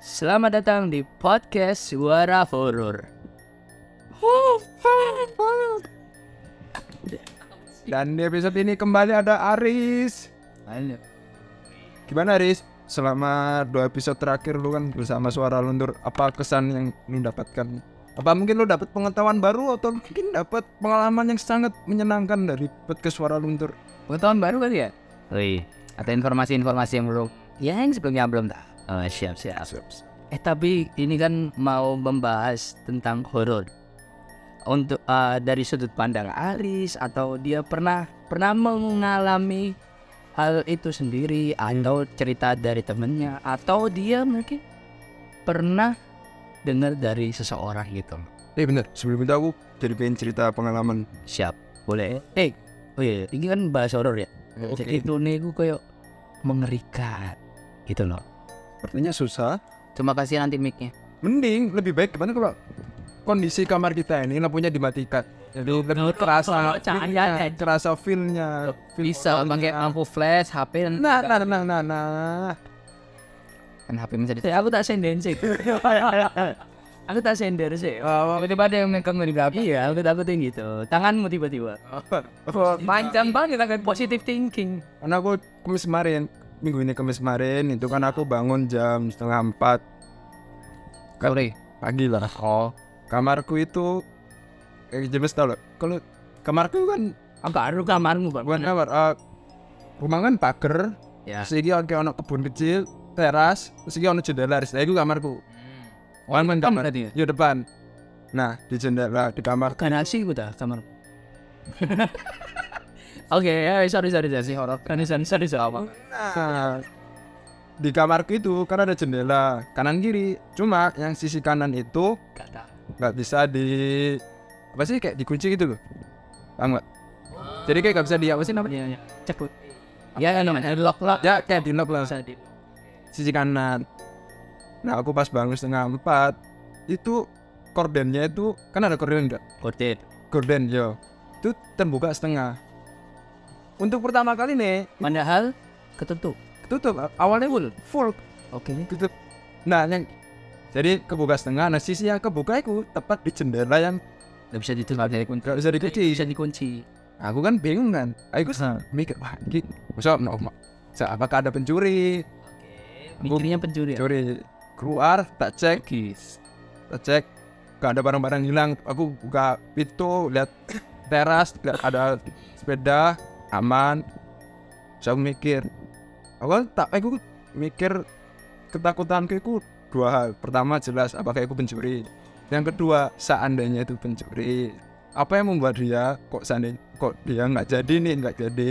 Selamat datang di podcast Suara Horor. Dan di episode ini kembali ada Aris. Halo. Gimana Aris? Selama dua episode terakhir lu kan bersama suara luntur, apa kesan yang lu dapatkan? Apa mungkin lu dapat pengetahuan baru atau mungkin dapat pengalaman yang sangat menyenangkan dari podcast suara luntur? Pengetahuan baru kali ya? Wih, ada informasi-informasi yang belum ya yang sebelumnya belum tahu. Oh, siap, siap. Eh tapi ini kan mau membahas tentang horor. Untuk eh, dari sudut pandang Aris atau dia pernah pernah mengalami hal itu sendiri atau cerita dari temennya atau dia mungkin pernah dengar dari seseorang gitu. Eh bener, sebelum itu aku jadi pengen cerita pengalaman. Siap, boleh. Eh, oh iya, ini kan bahas horor ya. Jadi itu nih gue kayak mengerikan gitu loh. Sepertinya susah. Cuma kasih nanti mic-nya. Mending lebih baik gimana kalau kondisi kamar kita ini lampunya dimatikan. Jadi lebih terasa cahaya terasa feel-nya. Feel Bisa pakai lampu flash, HP dan Nah, nah, nah, nah, nah. kan HP bisa di. Aku tak sender sih. aku tak sender sih. Oh, tiba-tiba ada yang megang di belakang ya. Aku takutin gitu. Tanganmu tiba-tiba. Panjang banget kan positive thinking. Karena aku kemis kemarin, minggu ini kemis kemarin itu kan aku bangun jam setengah empat Sore. pagi lah. Oh, Kamarku itu kayak jelas tau loh. Kalau kamarku kan agak aru kamarmu bang. bukan kamar. eh, rumah kan pagar. Ya. Terus iki kayak ono kebun kecil, teras, terus iki ono jendela. Nah, itu kamarku. Kan kan kamar. berarti ya? Depan. Nah, di jendela di kamar Garasi gue dah kamar. Oke, ya sorry sorry sorry horor. Kan sorry sorry sorry. Nah, di kamarku itu kan ada jendela kanan kiri. Cuma yang sisi kanan itu nggak bisa di apa sih kayak dikunci gitu loh. Paham nggak? Jadi kayak nggak bisa di apa sih namanya? Iya, iya. Cek Bu. Ya, ya, namanya lock lock. Ya kayak di lock lah Bisa di. sisi kanan. Nah aku pas bangun setengah empat itu kordennya itu kan ada korden enggak? Kode. Korden yo itu terbuka setengah. Untuk pertama kali nih Padahal ketutup. tutup awalnya full full Oke. tutup. Nah yang jadi kebuka setengah. Nah sisi yang kebuka itu tepat di jendela yang Gak bisa ditutup nggak bisa dikunci. Bisa dikunci. Aku kan bingung kan. Aku mikir wah ini masa no, apakah ada pencuri? Mikirnya pencuri. ya? Pencuri keluar tak cek Gis. tak cek gak ada barang-barang hilang. Aku buka pintu lihat teras lihat ada sepeda aman. Saya mikir aku tak aku mikir ketakutanku itu dua hal. Pertama jelas apakah aku pencuri. Yang kedua seandainya itu pencuri apa yang membuat dia kok seandainya kok dia nggak jadi nih nggak jadi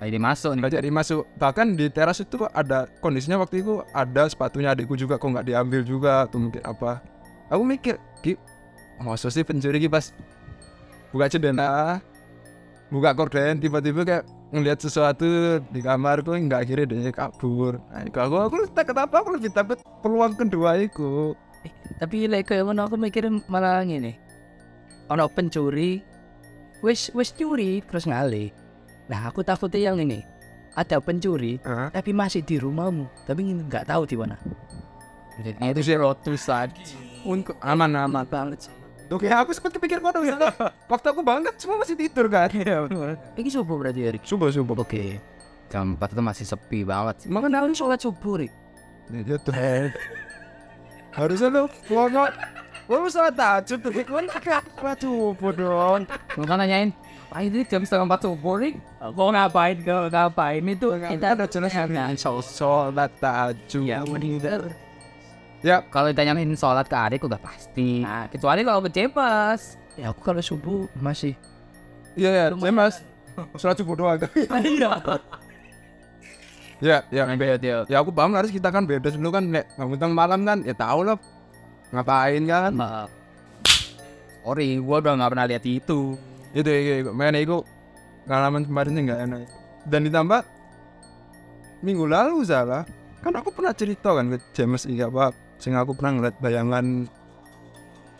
ini masuk nih. jadi masuk bahkan di teras itu ada kondisinya waktu itu ada sepatunya adikku juga kok nggak diambil juga atau mungkin apa aku mikir ki masa sih pencuri ki pas buka jendela buka korden tiba-tiba kayak ngelihat sesuatu di kamar tuh nggak akhirnya dia kabur nah, aku aku takut apa aku lebih takut peluang kedua itu Eh, tapi like kayak ngono aku mikirin malah gini. Ono pencuri wis wis curi terus ngalih. Nah, aku takutnya yang ini. Ada pencuri Hah? tapi masih di rumahmu, tapi nggak tahu di mana. Nah, itu sih rotusan untuk aman aman banget sih. Oke, aku sempat kepikir kono ya. Waktu aku banget semua masih tidur kan. Iya, Ini subuh berarti Erik. Subuh subuh. Oke. Jam 4 itu masih sepi banget sih. Makanya Makanya sholat subuh, Rik. Ya tuh. Harusnya lu ngomong. Lu salah tahajud tuh. Lu Waduh, bodoh. Mereka nanyain, Pak ini jam setengah empat subuh, Rik. Kok ngapain, kok ngapain itu? Kita udah jelas kan. Sholat tahajud. Ya, bener. Ya, Kalau ditanyain sholat ke adik udah pasti. Nah, kecuali kalau ke Cepas. Ya aku kalau subuh masih. iya ya, saya mas. Sholat subuh doang. Iya. ya, ya. Beda. Ya aku paham harus kita kan bebas dulu kan nek bangun tengah malam kan ya tahu lah ngapain kan Maaf. Sorry, gua udah nggak pernah lihat itu. itu itu, itu. makanya itu pengalaman kemarin sih nggak enak dan ditambah minggu lalu salah kan aku pernah cerita kan ke James ini apa sing aku pernah ngeliat bayangan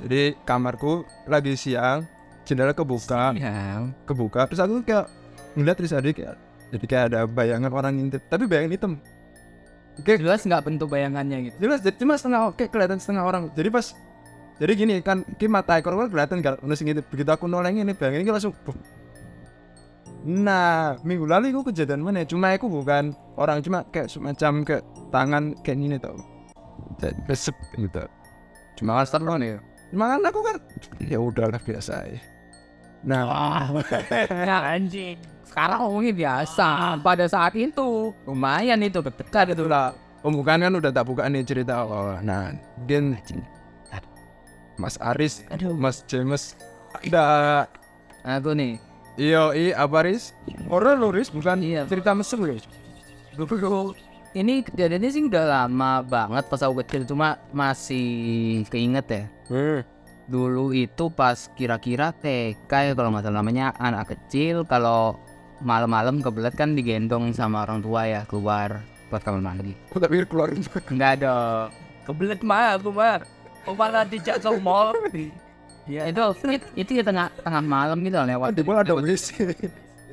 jadi kamarku lagi siang jendela kebuka. Ya. kebuka terus aku kayak ngeliat terus ada kayak jadi kayak ada bayangan orang ngintip tapi bayangan hitam. Oke, jelas nggak bentuk bayangannya gitu? Jelas jadi cuma setengah oke kelihatan setengah orang. Jadi pas jadi gini kan ki mata ekor kan kelihatan kan udah gitu begitu aku noleng ini bayangin ini langsung buh. nah minggu lalu itu kejadian mana cuma aku bukan orang cuma kayak semacam ke tangan kayak gini tau besep gitu cuma kan seru nih cuma kan aku kan ya udahlah biasa ya nah wah. Ya anjing. Sekarang ngomongin biasa. Pada saat itu lumayan itu dekat itu itulah pembukaan kan udah tak buka nih cerita. Oh nah mungkin Mas Aris Aduh. Mas James ada. Aku nih. Iyo, i apa Riz? Horor lo Riz, bukan Iya. cerita mesum Riz. dulu ini kejadiannya sih udah lama banget pas aku kecil cuma masih keinget ya. Dulu itu pas kira-kira TK ya kalau nggak salah. Namanya anak kecil kalau malam-malam kebelet kan digendong sama orang tua ya keluar buat kamar mandi. Aku tak pikir keluarin nggak ada. Kebelet mah aku mah oh malah dijak ke mall. Ya itu itu, itu ya tengah tengah malam gitu lewat Di mana ada WC.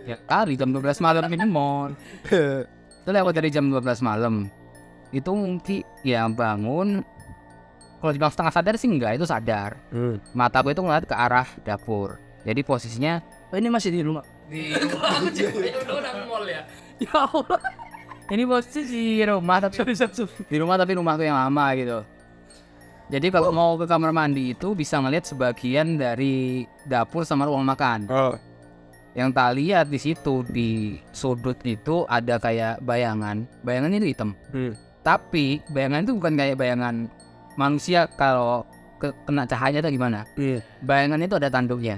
ya kali jam 12 malam ini mall itu lewat dari jam 12 malam. Itu mungkin ya bangun. Kalau dibilang setengah sadar sih enggak itu sadar. Mata gue itu ngeliat ke arah dapur. Jadi posisinya oh, ini masih di rumah? Di ya. Allah. Ini posisi di rumah tapi di rumah tapi rumahku yang lama gitu. Jadi kalau mau ke kamar mandi itu bisa ngeliat sebagian dari dapur sama ruang makan. Oh, yang tak lihat di situ di sudut itu ada kayak bayangan. Bayangan itu hitam. Tapi bayangan itu bukan kayak bayangan manusia kalau ke- kena cahaya atau gimana. Iya. bayangan itu ada tanduknya.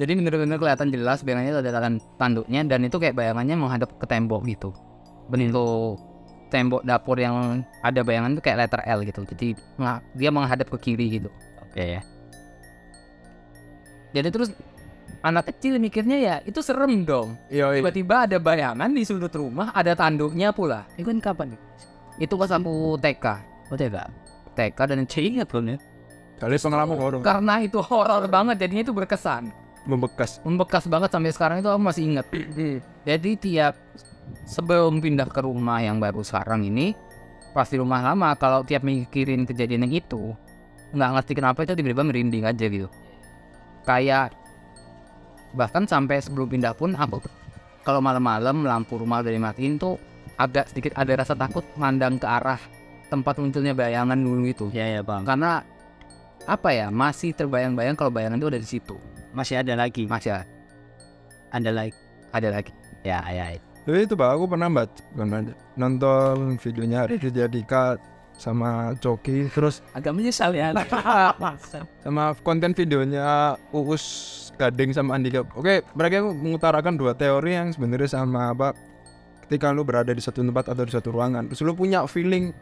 Jadi bener-bener kelihatan jelas bayangannya itu ada tan- tanduknya dan itu kayak bayangannya menghadap ke tembok gitu. Bentuk tembok dapur yang ada bayangan itu kayak letter L gitu. Jadi dia menghadap ke kiri gitu. Oke. Ya jadi terus anak kecil mikirnya ya itu serem dong. Iya, iya. tiba-tiba ada bayangan di sudut rumah ada tanduknya pula. Itu kan kapan nih? itu pas aku TK oh TK TK dan C ingat belum ya? Kali pengalaman horor karena itu horor banget jadinya itu berkesan. Membekas. membekas banget sampai sekarang itu aku masih ingat. Jadi tiap sebelum pindah ke rumah yang baru sekarang ini pas di rumah lama kalau tiap mikirin kejadian yang itu nggak ngerti kenapa itu tiba-tiba merinding aja gitu. Kayak bahkan sampai sebelum pindah pun aku kalau malam-malam lampu rumah udah dimatiin tuh agak sedikit ada rasa takut mandang ke arah tempat munculnya bayangan dulu itu Ya ya bang. karena apa ya masih terbayang-bayang kalau bayangan itu ada di situ Masih ada lagi. masih Ada lagi. ada lagi Ya ya. ya. Jadi itu bang, aku pernah baca, nonton videonya Raditya Dika sama Coki, terus Agak menyesal ya. sama konten videonya Uus Gading sama Andika. Oke, mereka mengutarakan dua teori yang sebenarnya sama apa. Ketika lu berada di satu tempat atau di satu ruangan, terus lu punya feeling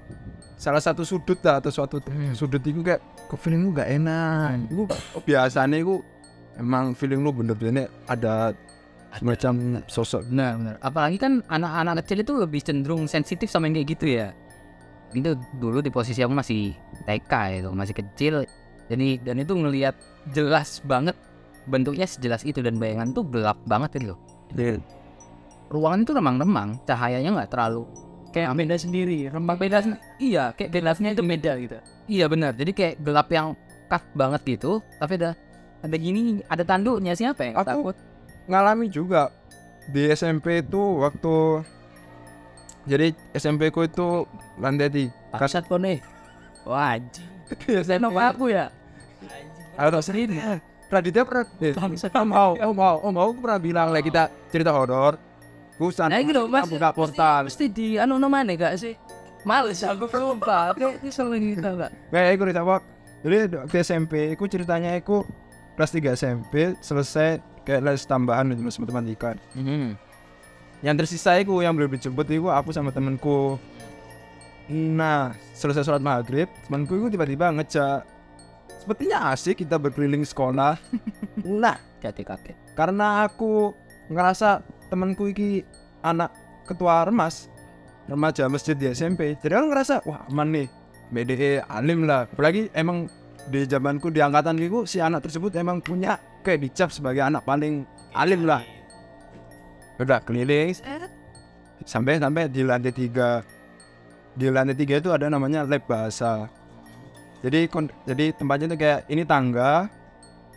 salah satu sudut lah atau suatu sudut itu kayak kok feeling lu gak enak. Itu biasanya itu emang feeling lu bener-bener ada semacam sosok. benar benar apalagi kan anak-anak kecil itu lebih cenderung sensitif sama yang kayak gitu ya itu dulu di posisi aku masih TK itu masih kecil jadi dan itu ngelihat jelas banget bentuknya sejelas itu dan bayangan tuh gelap banget itu loh ruangan itu remang-remang cahayanya nggak terlalu kayak Beda sendiri. Rembang beda sen- iya kayak jelasnya itu beda gitu. iya benar jadi kayak gelap yang cut banget gitu tapi ada ada gini ada tanduknya siapa yang Aku- takut ngalami juga di SMP itu waktu jadi SMP ku itu lantai kok nih. Wah anjing. SMP Kenapa aku ya? atau sering Raditya pernah eh, oh, mau oh mau oh mau aku pernah bilang lah kita cerita horor sana Nah gitu mas. buka portal Mesti di anu namanya gak sih? Males aku lupa. Oke, ini sering gitu gak? kayak aku cerita Wak. jadi waktu SMP aku ceritanya aku kelas 3 SMP selesai kayak les tambahan gitu sama matematika Hmm. yang tersisa aku yang belum dijemput itu aku sama temenku nah selesai sholat maghrib temanku itu tiba-tiba ngejak sepertinya asik kita berkeliling sekolah. Nah jadi kaget. karena aku ngerasa temanku iki anak ketua remas remaja masjid di SMP jadi aku ngerasa wah aman nih. BDE alim lah. Apalagi emang di zamanku di angkatan itu si anak tersebut emang punya kayak dicap sebagai anak paling alim lah. Udah keliling. Sampai sampai di lantai tiga. Di lantai tiga itu ada namanya lab bahasa jadi jadi tempatnya itu kayak ini tangga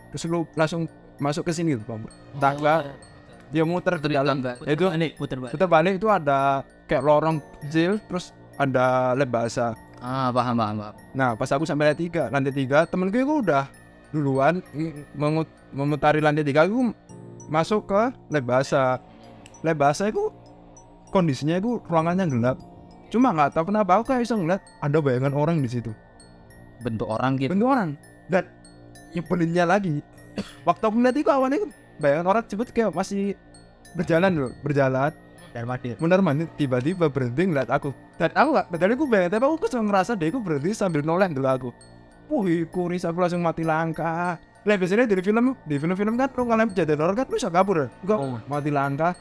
terus lu langsung masuk ke sini gitu Bang. tangga dia muter ke dalam. itu nih puter balik. kita balik itu ada kayak lorong kecil terus ada lab bahasa Ah, paham, paham, paham. nah pas aku sampai lantai tiga lantai tiga temen gue udah duluan ng- mengut- memutari lantai tiga aku masuk ke lab bahasa lab bahasa itu kondisinya itu ruangannya gelap. Cuma nggak tahu kenapa aku kayak bisa ngeliat ada bayangan orang di situ Bentuk orang gitu. bentuk orang. Dan nyebelinnya lagi. Waktu aku ngeliat itu awalnya itu bayangan orang cepet kayak masih berjalan loh berjalan. Dan mati benar mandir tiba-tiba berhenti ngeliat aku. Dan aku gak tadi aku bayangin tapi aku cuma ngerasa dia aku berhenti sambil noleh dulu aku. Wih kuris aku langsung mati langkah. Lah biasanya dari film di film-film kan lu ngalamin kejadian horor kan lu bisa kabur. Ya enggak Oh. mati langkah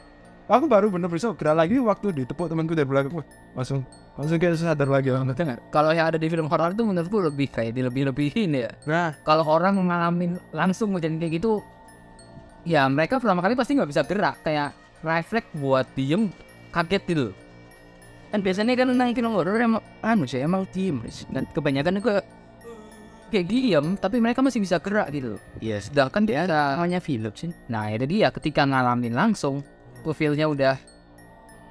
aku baru bener bisa gerak lagi waktu ditepuk temanku dari belakang Wah, langsung langsung kayak sadar lagi langsung. Dengar, kalau yang ada di film horor itu menurutku lebih kayak dilebih-lebihin ya. nah Kalau orang mengalami langsung kejadian kayak gitu, ya mereka pertama kali pasti nggak bisa gerak, kayak refleks buat diem, kaget gitu. Dan biasanya kan nang film horor emang anu sih emang diem dan kebanyakan juga kayak diem, tapi mereka masih bisa gerak gitu. Ya sedangkan dia namanya film sih. Nah itu dia ketika ngalamin langsung, tuh feel-nya udah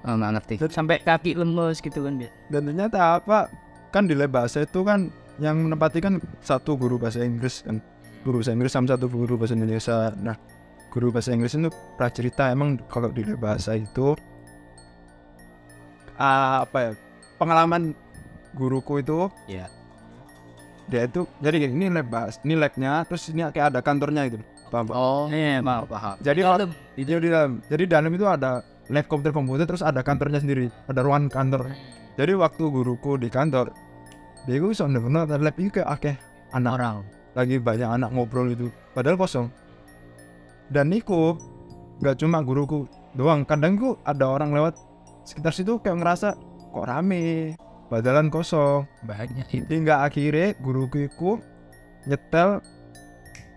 oh, nggak ngerti. Sampai kaki lemes gitu kan dia. dan ternyata apa kan di lab bahasa itu kan yang menempati kan satu guru bahasa Inggris kan guru bahasa Inggris sama satu guru bahasa Indonesia nah guru bahasa Inggris itu pernah cerita emang kalau di lab bahasa itu ah, apa ya pengalaman guruku itu Iya. dia itu jadi gini, ini lab bahasa ini labnya terus ini kayak ada kantornya gitu paham Pak? Oh, iya, paham, paham. jadi kalau di di dalam. Jadi dalam itu ada lab komputer komputer terus ada kantornya sendiri. Ada ruangan kantor. Jadi waktu guruku di kantor dia itu bisa bener lab itu kayak akeh. Anak. Orang. lagi banyak anak ngobrol itu. Padahal kosong. Dan niku nggak cuma guruku doang. Kadang ku ada orang lewat sekitar situ kayak ngerasa kok rame? Padahalan kosong. Banyak. Itu. hingga akhirnya guruku itu nyetel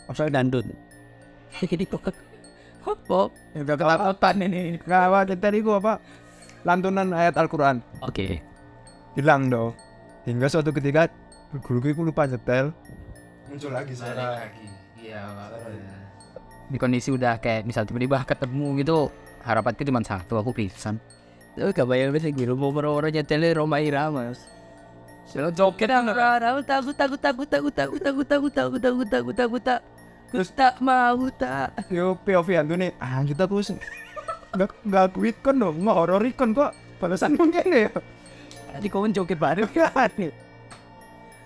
Apa dandut? Jadi kok apa? Udah kelapatan ini. nggak nyetel itu apa lantunan ayat Al-Quran Oke. hilang dong hingga suatu ketika guruku itu lupa nyetel muncul lagi Iya. Di kondisi udah kayak misal tiba-tiba ketemu gitu harapanku cuma satu aku pingsan. Tapi gak bayar bisa gitu mau orang nyetelnya Roma Irama. Selalu joget aku takut takut takut takut takut takut takut takut takut takut takut tak Terus tak mau tak. Yo POV hantu nih. Ah kita tuh sih. Nggak nggak kuit kan dong. Nggak horor kan kok. Balasan mungkin ya. Tadi kau joget bareng. Kan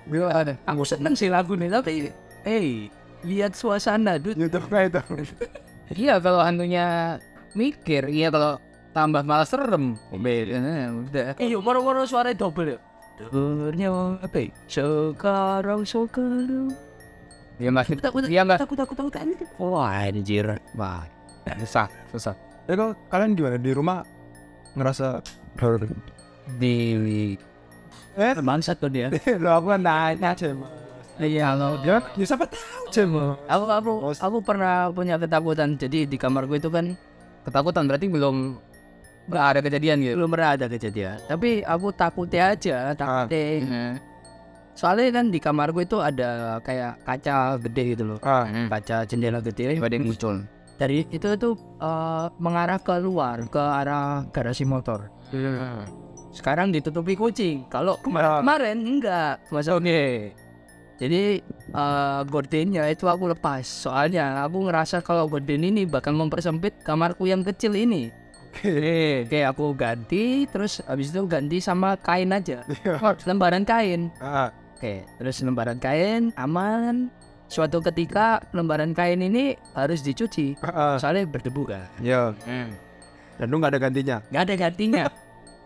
Bila ada. Aku seneng sih lagu nih tapi Hey Lihat suasana dude. YouTube kayak itu. Iya kalau hantunya mikir Iya kalau tambah malah serem. Beda udah. Iya moro-moro suara double ya Dengarnya apa ya? Sekarang sekarang Iya mas takut Iya mas takut takut takut takut. Wah anjir. Wah Susah Susah. Ya kalau kalian gimana? Di rumah ngerasa Di eh? Bangsat tuh dia. Lo aku kan nanya cema Iya kalau ya ya siapa tahu cema aku aku aku pernah punya ketakutan. Jadi di kamar gue itu kan ketakutan berarti belum nggak ada kejadian gitu. Belum pernah ada kejadian. Tapi aku takutnya aja takutnya soalnya kan di kamar gue itu ada kayak kaca gede gitu loh. Ah kaca jendela gede. Ada yang muncul. Dari itu tuh eh, mengarah ke luar ke arah garasi motor. Sekarang ditutupi kucing. Kalau kemar- kemarin enggak masa oke. Jadi eh, gordennya itu aku lepas. Soalnya aku ngerasa kalau gorden ini bakal mempersempit kamarku yang kecil ini. Oke. Oke aku ganti terus habis itu ganti sama kain aja. Lembaran kain. Ah oke terus lembaran kain aman. Suatu ketika lembaran kain ini harus dicuci. Ah, ah. soalnya berdebu kan ya dan lu nggak ada gantinya? Nggak ada gantinya.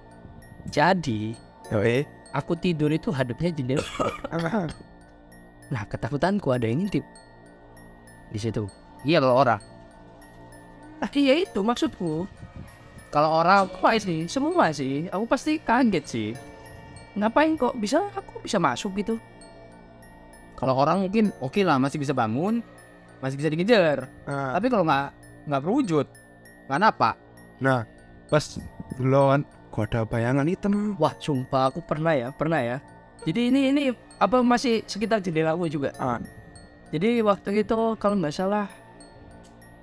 Jadi yo eh aku tidur itu hadapnya jendela. Nah ketakutanku ada yang ngintip. Di situ. Iya kalau orang nah iya itu maksudku. Kalau orang apa sih. Semua sih. Aku pasti kaget sih ngapain kok bisa aku bisa masuk gitu kalau orang mungkin oke lah masih bisa bangun masih bisa dikejar Ah, tapi kalau nggak nggak berwujud nggak apa nah pas duluan kok ada bayangan hitam Wah, sumpah aku pernah ya, pernah ya. Jadi ini ini apa masih sekitar jendela aku juga. ah Jadi waktu itu kalau nggak salah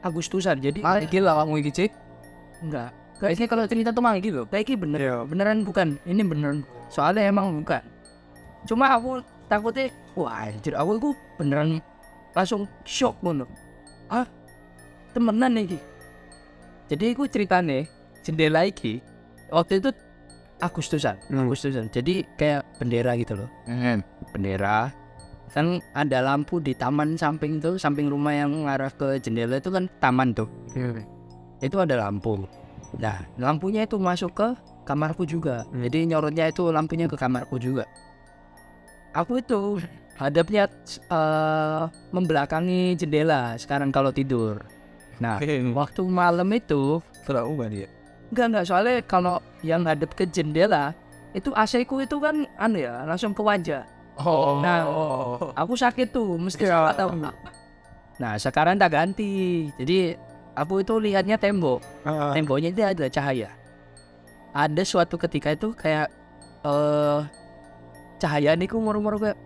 Agustusan. Jadi gila kamu iki cik enggak. kayaknya kalau cerita tuh manggil loh Kayak ini bener, Iya. beneran bukan. Ini beneran. Soalnya emang bukan. Cuma aku takutnya, wah anjir, aku itu beneran langsung shock ngono. Ah, temenan nih. Jadi aku ceritanya jendela iki waktu itu Agustusan, Hmm. Agustusan. Jadi kayak bendera gitu loh. Hmm, bendera kan ada lampu di taman samping tuh samping rumah yang ngarah ke jendela itu kan taman tuh itu ada lampu nah lampunya itu masuk ke kamarku juga. Hmm. jadi nyorotnya itu lampunya ke kamarku juga. Aku itu hadapnya eh, membelakangi jendela sekarang kalau tidur. Nah waktu malam itu terlalu ubah dia enggak enggak soalnya kalau yang hadap ke jendela itu AC ku itu kan anu ya langsung ke wajah. Oh. Nah, aku sakit tuh mesti nggak tahu nah sekarang tak ganti. Jadi aku itu lihatnya tembok. Ah, temboknya itu ada cahaya ada suatu ketika itu kayak eh cahaya nih ku moro-moro kayak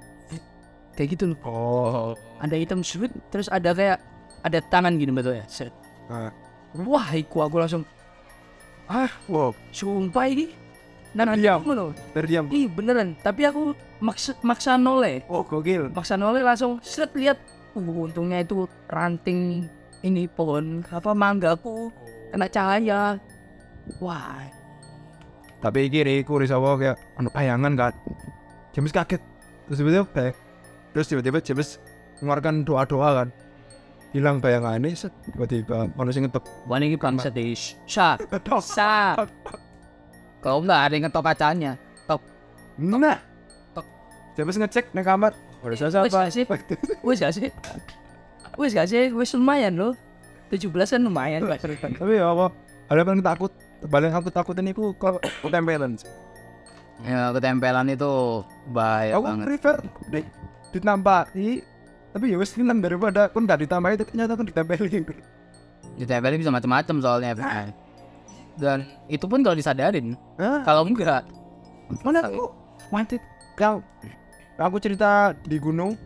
kayak gitu loh. Oh. Ada hitam sweet terus ada kayak ada tangan gini betul ya set. Ah. wah iku aku langsung wow. sumpah ini nah Diam. loh terdiam. Ih beneran. Tapi aku maksa maksa noleh. Oh gokil. Maksa noleh langsung set lihat. Uh, untungnya itu ranting ini pohon apa manggaku kena cahaya. Wah tapi kiri ku risawa kayak anu bayangan kan James kaget. Terus tiba-tiba kayak terus tiba-tiba James mengeluarkan doa-doa kan. Hilang bayangan ini set. Tiba-tiba manusia ngetok. Wah ini bangsat deh Sa Sa Kau nggak ada yang ngetop kacanya nah. Tok. James ngecek di kamar. Udah selesai apa sih? Wes gak sih? Wes gak sih? Wes lumayan loh 17 kan lumayan tapi ya apa? Ada yang takut paling aku takut ini ku kalau tempelan ya ketempelan itu bahaya aku banget. prefer di, ditambahi tapi ya wes hilang daripada aku nggak ditambahi ternyata aku ditempelin. Ditempelin bisa macam-macam soalnya dan itu pun kalau disadarin Hah? kalau enggak mana aku mati yang aku cerita di gunung.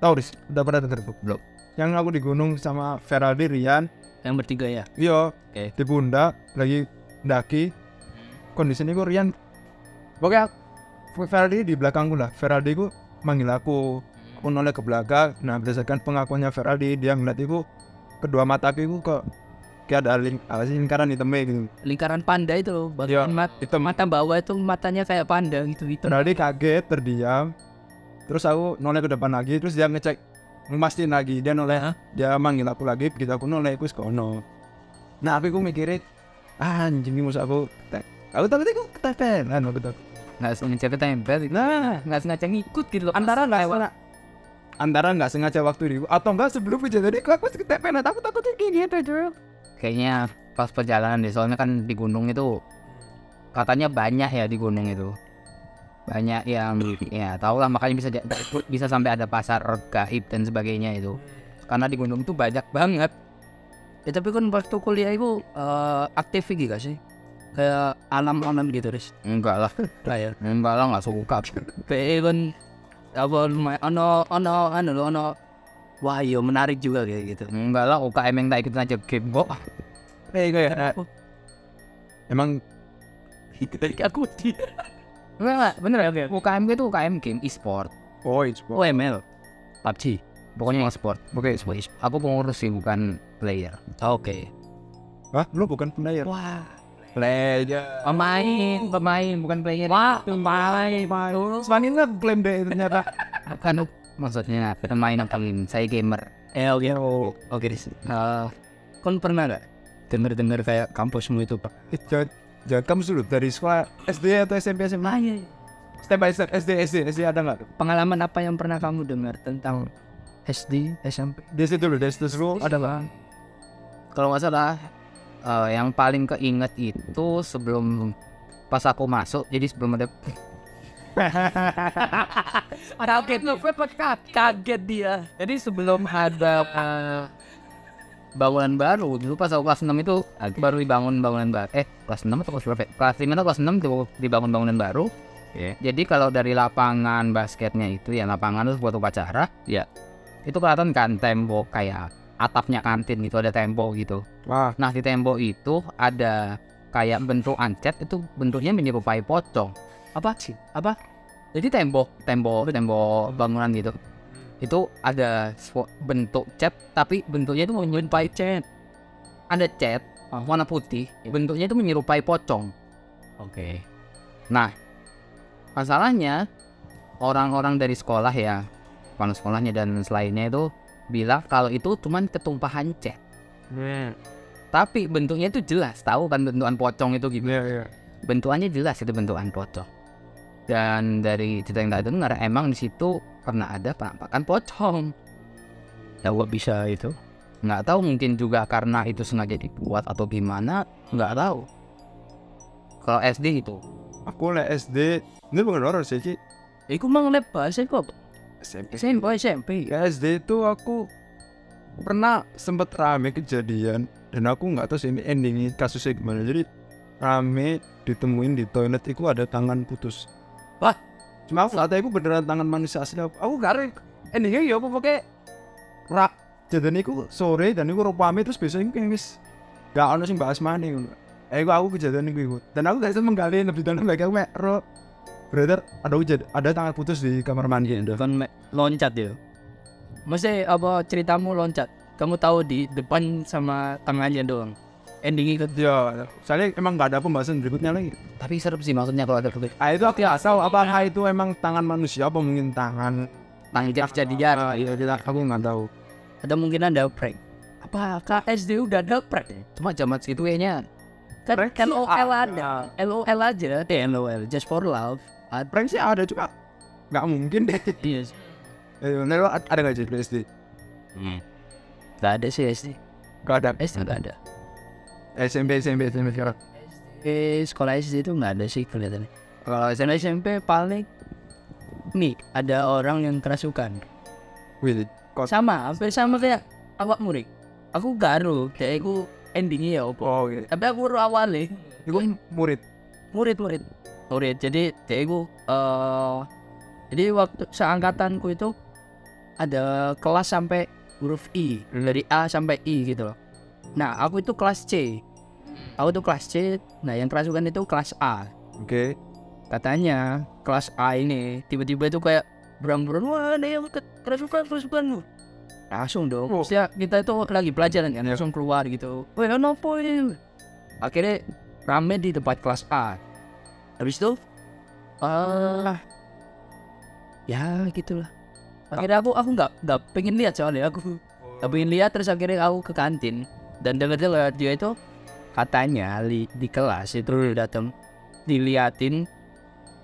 Tahu Riz? Udah pernah denger Belum. yang aku di gunung sama Feraldi Rian. Yang bertiga ya? Iya. Oke. di pundak lagi daki. Kondisi ini ku Rian. Pokoknya Feraldi di belakangku lah. Feraldi ku manggil aku. Aku noleh ke belakang. Nah berdasarkan pengakuannya Feraldi dia ngeliat itu kedua mataku itu kok kayak ada ling apa sih lingkaran hitamnya gitu. Lingkaran panda itu loh Bagian mat hitam. Mata bawah itu matanya kayak panda gitu gitu Feraldi kaget terdiam. Terus aku noleh ke depan lagi terus dia ngecek ngemastiin lagi. Dia noleh dia manggil aku lagi begitu aku noleh aku sekono nah aku ku mikirin anjing ini musuh aku. Aku takut aku ketepelan aku takut. Nggak sengaja ketempel nah Nggak sengaja ngikut gitu loh. Antara nggak sengaja antara nggak sengaja waktu itu atau enggak sebelum kejadian itu aku masih ketepelan aku takutnya gini aja kayaknya pas perjalanan deh soalnya kan di gunung itu katanya banyak ya di gunung itu. Banyak yang ya tau lah makanya bisa bisa sampai ada pasar gaib dan sebagainya itu. Karena di gunung tuh banyak banget Ya tapi kan waktu kuliah itu eh, aktif gitu gak sih? Kayak alam-alam gitu Riz? Enggak lah. Kayak enggak lah nggak suka. PE kan apa lumayan ono ono anu loh ono wah iya menarik juga kayak gitu. Enggak lah UKM yang tak ikut aja game kok. Kayak kayak emang aku di enggak enggak bener ya. UKM itu UKM game e-sport. Oh it's oh ML PUBG pokoknya yang sport. Oke aku pengurus sih bukan player. Oke. Hah? lu bukan player? Wah. Player. Pemain pemain bukan player. Wah pemain. Semakin nggak klaim deh ternyata. Kan maksudnya pemain apa game saya gamer. Eh oke oke Eh, kon pernah gak denger denger kayak kampusmu itu pak? Eh, jangan jangan. Kamu dulu dari sekolah SD atau SMP SMA ah, iya, iya. step by step SD SD SD ada nggak? Pengalaman apa yang pernah kamu dengar tentang SD SMP dari situ dulu dari situ dulu ada nggak kalau nggak salah eh, yang paling keinget itu sebelum pas aku masuk jadi sebelum ada kaget kaget dia jadi sebelum ada eh, bangunan baru dulu pas aku kelas 6 itu baru dibangun bangunan baru eh kelas 6 atau kelas berapa ya? kelas 5 atau kelas 6 itu dibangun bangunan baru Iya. jadi kalau dari lapangan basketnya itu ya lapangan itu buat upacara Iya. Itu kelihatan kan tembok kayak atapnya kantin gitu ada tembok gitu. Wah, nah di tembok itu ada kayak bentuk ancet itu bentuknya menyerupai pocong. Apa? Sih apa? Jadi tembok tembok tembok bangunan gitu. Itu ada bentuk cat tapi bentuknya itu menyerupai cat. Ada cat warna putih bentuknya itu menyerupai pocong. Oke. nah masalahnya orang-orang dari sekolah ya kepala sekolahnya dan selainnya itu bilang kalau itu cuman ketumpahan cat tapi bentuknya itu jelas tahu kan bentukan pocong itu gimana iya iya. bentukannya jelas itu bentukan pocong dan dari cerita yang tadi dengar emang di situ pernah ada penampakan pocong Ya gua bisa itu. nggak tahu mungkin juga karena itu sengaja dibuat atau gimana nggak tahu kalau SD itu Aku le SD, ini bukan horor sih, Ci. Iku mang lab bahasa kok. SMP. SMP SMP. SD itu aku pernah sempet rame kejadian dan aku nggak tahu sih ini endingnya kasusnya gimana. Jadi rame ditemuin di toilet itu ada tangan putus. Wah. Cuma aku nggak tahu itu beneran tangan manusia asli apa. Aku gak ada endingnya ya apa pakai rak. Jadi itu sore dan itu rupame terus biasanya kayak wis gak ono sing bahas mana. Eh aku kejadian ikut. Dan aku gak bisa menggali lebih dalam lagi aku mek ro. Brother, ada kejad- ada tangan putus di kamar mandi. Ada. Kan loncat ya. Mesti apa ceritamu loncat? Kamu tahu di depan sama tangannya doang. Endingnya itu Ya, soalnya emang nggak ada pembahasan berikutnya lagi. tapi serem sih maksudnya kalau ada begitu Ah itu aku tahu apakah itu emang tangan manusia apa mungkin tangan jawab kejadian Ah, iya tidak aku nggak tahu. ada mungkin ada prank. Apakah SD udah ada prank? cuma zaman segitu kayaknya Kan Prank sih LOL ada. LOL aja. Eh LOL just for love. Prank sih ada juga. Nggak mungkin deh. Yes. Eh, bener, lo ada nggak jadi SD? Gak ada sih SD. Gak ada. SD gak ada. SMP SMP SMP sekarang. Eh sekolah SD itu nggak ada sih kelihatannya. Kalau SMP SMP paling nih ada orang yang kerasukan. Wih, kok? Sama, hampir sama kayak awak murid. Aku garu, kayak aku endingnya ya opo. Oh, iya. Tapi aku baru awalnya Itu murid. murid murid murid. Jadi kayak aku eh jadi waktu seangkatanku itu ada kelas sampai huruf I dari A sampai I gitu loh. Nah aku itu kelas C. Aku tuh kelas C. Nah yang kerasukan itu kelas A. Oke. katanya kelas A ini tiba-tiba itu kayak berang-berang wah ada yang ke- kerasukan kerasukan langsung dong Oh. Maksudnya kita itu lagi pelajaran kan langsung keluar gitu wah kenapa ini akhirnya rame di tempat kelas A habis itu? Ah ya gitulah. Akhirnya aku aku nggak nggak pengen lihat soalnya aku. Nggak pengen lihat terus akhirnya aku ke kantin. Dan dengar-dengar dia itu katanya li- di kelas itu datang diliatin.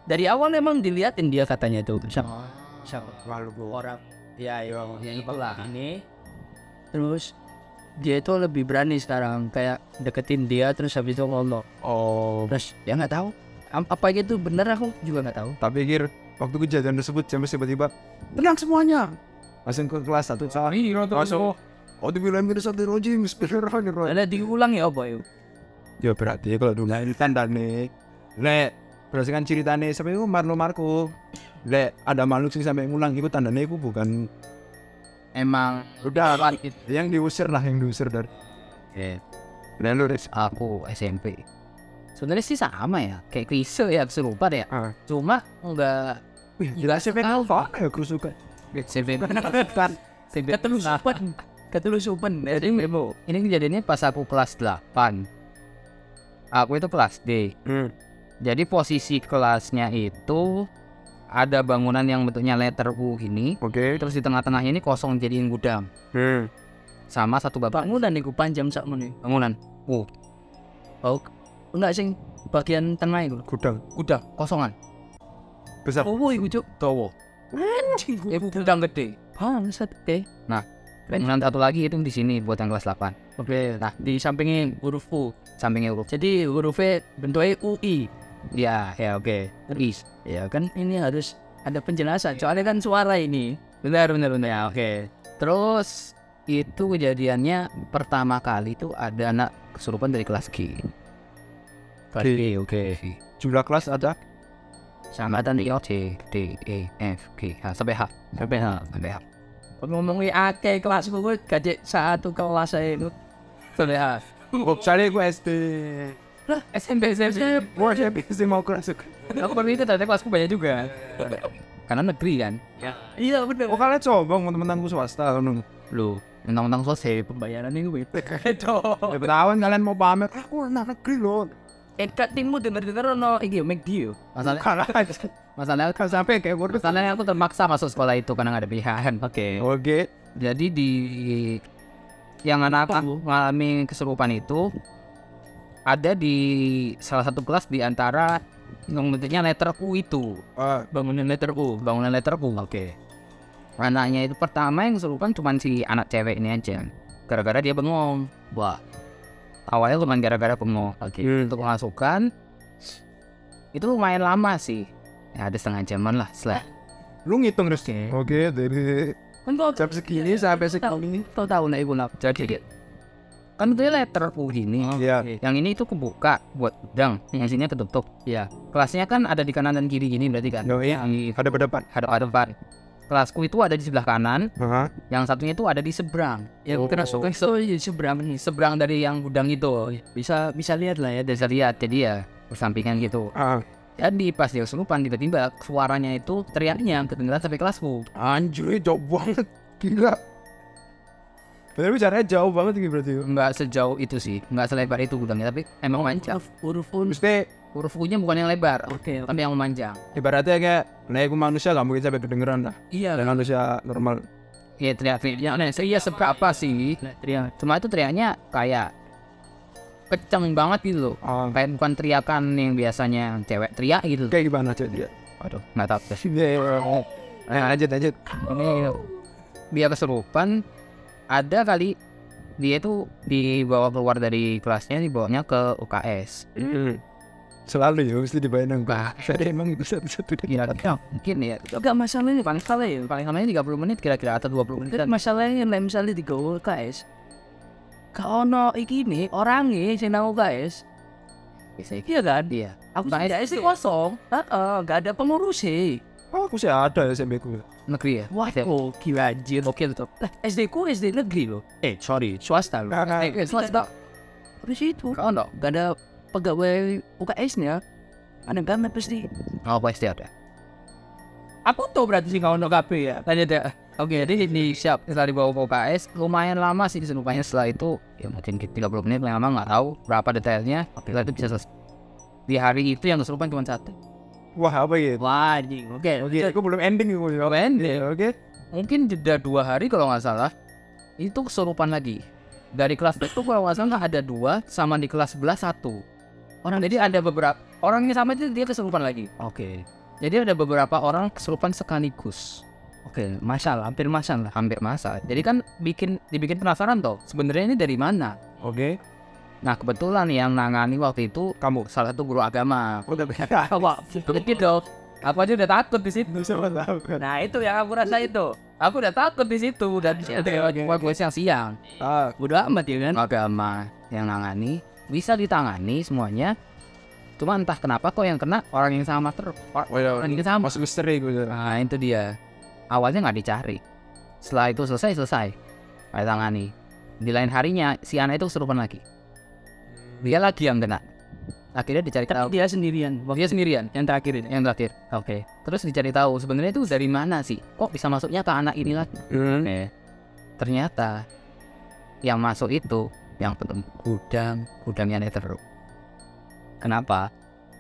Dari awal emang diliatin dia katanya tuh sama sama orang. Ya yang yang pelah ini. Terus dia itu lebih berani sekarang. Kayak deketin dia terus habis itu ngomong Oh, terus ya nggak tahu apa gitu bener aku juga nggak tahu tak pikir waktu kejadian tersebut sampai tiba-tiba tenang semuanya. Langsung ke kelas satu salah. Langsung. Oh, dibilang minus satu rojim, bismillahirrahmanirrahim. ada diulang ya apa ya Ya berarti kalau dulu ini tanda nih. Lek berdasarkan ceritanya sampai itu Marlo Marco. Lek ada makhluk sing sampai ngulang itu tandanya itu bukan emang udah yang diusir lah yang diusir dari. eh, Dan lu aku SMP sebenarnya sih sama ya kayak klise ya serupa deh. Ah. cuma enggak Wih, gila SMP kan apa ya kerusukan? SMP Kan. Ketelusupan. Ketelusupan. Jadi Bebo, ini kejadiannya pas aku kelas 8 aku itu kelas D. Hmm. jadi posisi kelasnya itu ada bangunan yang bentuknya letter U ini Oke. terus di tengah-tengahnya ini kosong jadiin gudang. Hmm. sama satu bapak. Bangunan nih panjang sak bangunan. Oh enggak sing bagian tengah itu Gudang. Gudang kosongan. Besar. oh iku cuk. Towo anjing gudang. Gede. Bangsat oke bangunan satu lagi itu di sini buat yang kelas 8 oke nah di sampingnya huruf U sampingnya huruf. Jadi hurufnya bentuknya UI ya ya oke. Is ya kan? ini harus ada penjelasan. Soalnya kan suara ini. Benar benar benar. Ya oke. Terus itu kejadiannya pertama kali itu ada anak kesurupan dari kelas G. G, oke. Jumlah kelas ada? Sambatan I, C, D, E, F, G, H, sampai H. Sampai H, sampai H. ngomongin akeh kelas gue gajek satu kelas saya itu Sampai H. Saya gue SD. lah SMP SMP Gue SMP SD mau kelas. Aku baru itu ternyata kelasku banyak juga. Karena negeri kan. iya bener Oh kalian sombong teman-temanku swasta kan. Lu, tentang-tentang sosial. pembayaran ini gue itu Ketahuan kalian mau pamer. Aku anak negeri loh. Eh timmu denger denger no iki make deal aja. masalahnya, Kan sampai kayak gue. masalahnya aku terpaksa masuk sekolah itu karena nggak ada pilihan. Oke. Oke. Jadi di yang anak aku mengalami kesurupan itu ada di salah satu kelas di antara bentuknya letter U itu Ah, bangunan letter U bangunan letter U oke anaknya itu pertama yang kesurupan cuma si anak cewek ini aja gara-gara dia bengong wah awalnya cuma gara-gara bengong oke Hmm. untuk masukan itu lumayan lama sih ya ada setengah jaman lah setelah lu ngitung terus. Oke. Oke, dari kan kok jam segini sampai segini. tahu lah ibu nak jadi kan itu letter U ini Iya. Yang ini itu kebuka buat gudang, yang sini ketutup. Ya. Kelasnya kan ada di kanan dan kiri gini berarti kan. Oh iya. Yang Ada berdepan. hadap hadapan. Kelasku itu ada di sebelah kanan, Hah? yang satunya itu ada di seberang. Ya Oh. terus oh iya seberang nih seberang dari yang gudang itu. bisa bisa lihat lah ya Bisa lihat jadi ya bersampingan gitu. Ah, Jadi pas dia kesurupan tiba-tiba suaranya itu teriaknya kedengeran sampai kelasku. anjir jauh banget. Gila. Tapi caranya jauh banget gitu berarti. Enggak sejauh itu sih, enggak selebar itu gudangnya, tapi emang panjang. huruf Mesti Huruf U-nya bukan yang lebar, oke tapi yang memanjang. ibaratnya kayak nah aku manusia gak mungkin sampai kedengeran lah. iya Dan manusia normal. Ya teriak-teriaknya, nah, iya seberapa sih? teriak Cuma itu teriaknya kayak kenceng banget gitu loh. Ah, Kayak bukan teriakan yang biasanya cewek teriak gitu. kayak gimana cek dia? Waduh, nggak tahu deh. Iya. Ayo lanjut lanjut. Ini dia kesurupan ada kali dia itu dibawa keluar dari kelasnya dibawanya ke UKS. Hmm. Selalu ya mesti dibayangin Bah, saya emang itu satu-satu deh. Kira-kira mungkin ya. Enggak masalahnya paling salah ya. Paling lamanya 30 menit kira-kira atau 20 menit. Kan masalahnya lah misalnya di gaul KS Kau ono iki nih orangnya sing nang UKS Bisa iya kan? Iya. aku UKS UKS itu kosong. Heeh nggak ada pengurus sih Oh, aku sih ada ya SMP ku. Negeri ya? wah oh gila anjir Oke tuh. Lah, SD ku SD negeri loh Eh, sorry, swasta loh. Nah, Eh, swasta. Terus itu Kau no? nggak ada pegawai UKS nya ada banget pasti Oh, pasti ada. aku tuh berarti sih kau ono KB ya Lanjut ya. Oke, jadi ini siap setelah dibawa ke UKS lumayan lama sih kesurupannya setelah itu ya mungkin 30 menit lama nggak tahu berapa detailnya setelah itu bisa selesai di hari itu yang kesurupan cuma satu Wah, apa ya? wah anjing. Oke Oke, aku belum ending aku. Keren Iya, Oke. mungkin jeda dua hari kalau nggak salah. Itu kesurupan lagi. Dari kelas itu kalau nggak salah ada dua sama di kelas sebelah satu. Orang jadi ada beberapa orangnya sama itu dia kesurupan lagi. Oke. Jadi ada beberapa orang kesurupan sekaligus. Oke masal hampir masal lah. Hampir masa jadi kan bikin dibikin penasaran toh sebenarnya ini dari mana? Oke. Nah kebetulan yang nangani waktu itu Kamu. salah satu guru agama. Udah banyak. apa begitu aku aja udah takut di situ. Siapa tahu kan. nah itu yang aku rasa itu. Aku udah takut di situ. Dan buat gue siang-siang. Ah, bodo amat ya kan? Agama yang nangani bisa ditangani semuanya. Cuma entah kenapa kok yang kena orang yang sama terus Or- orang yang sama. Masuk misteri gue. nah itu dia. Awalnya nggak dicari. Setelah itu selesai selesai. Ditangani. Di lain harinya si anak itu kesurupan lagi dia lagi yang kena. Akhirnya dicari tahu. dia sendirian. Waktu dia sendirian. yang terakhir ini. Yang terakhir. Oke. Terus dicari tahu sebenarnya itu dari mana sih? Kok bisa masuknya ke anak ini lagi Hmm. Oke. ternyata yang masuk itu yang penuh gudang. Gudangnya Netherrock kenapa?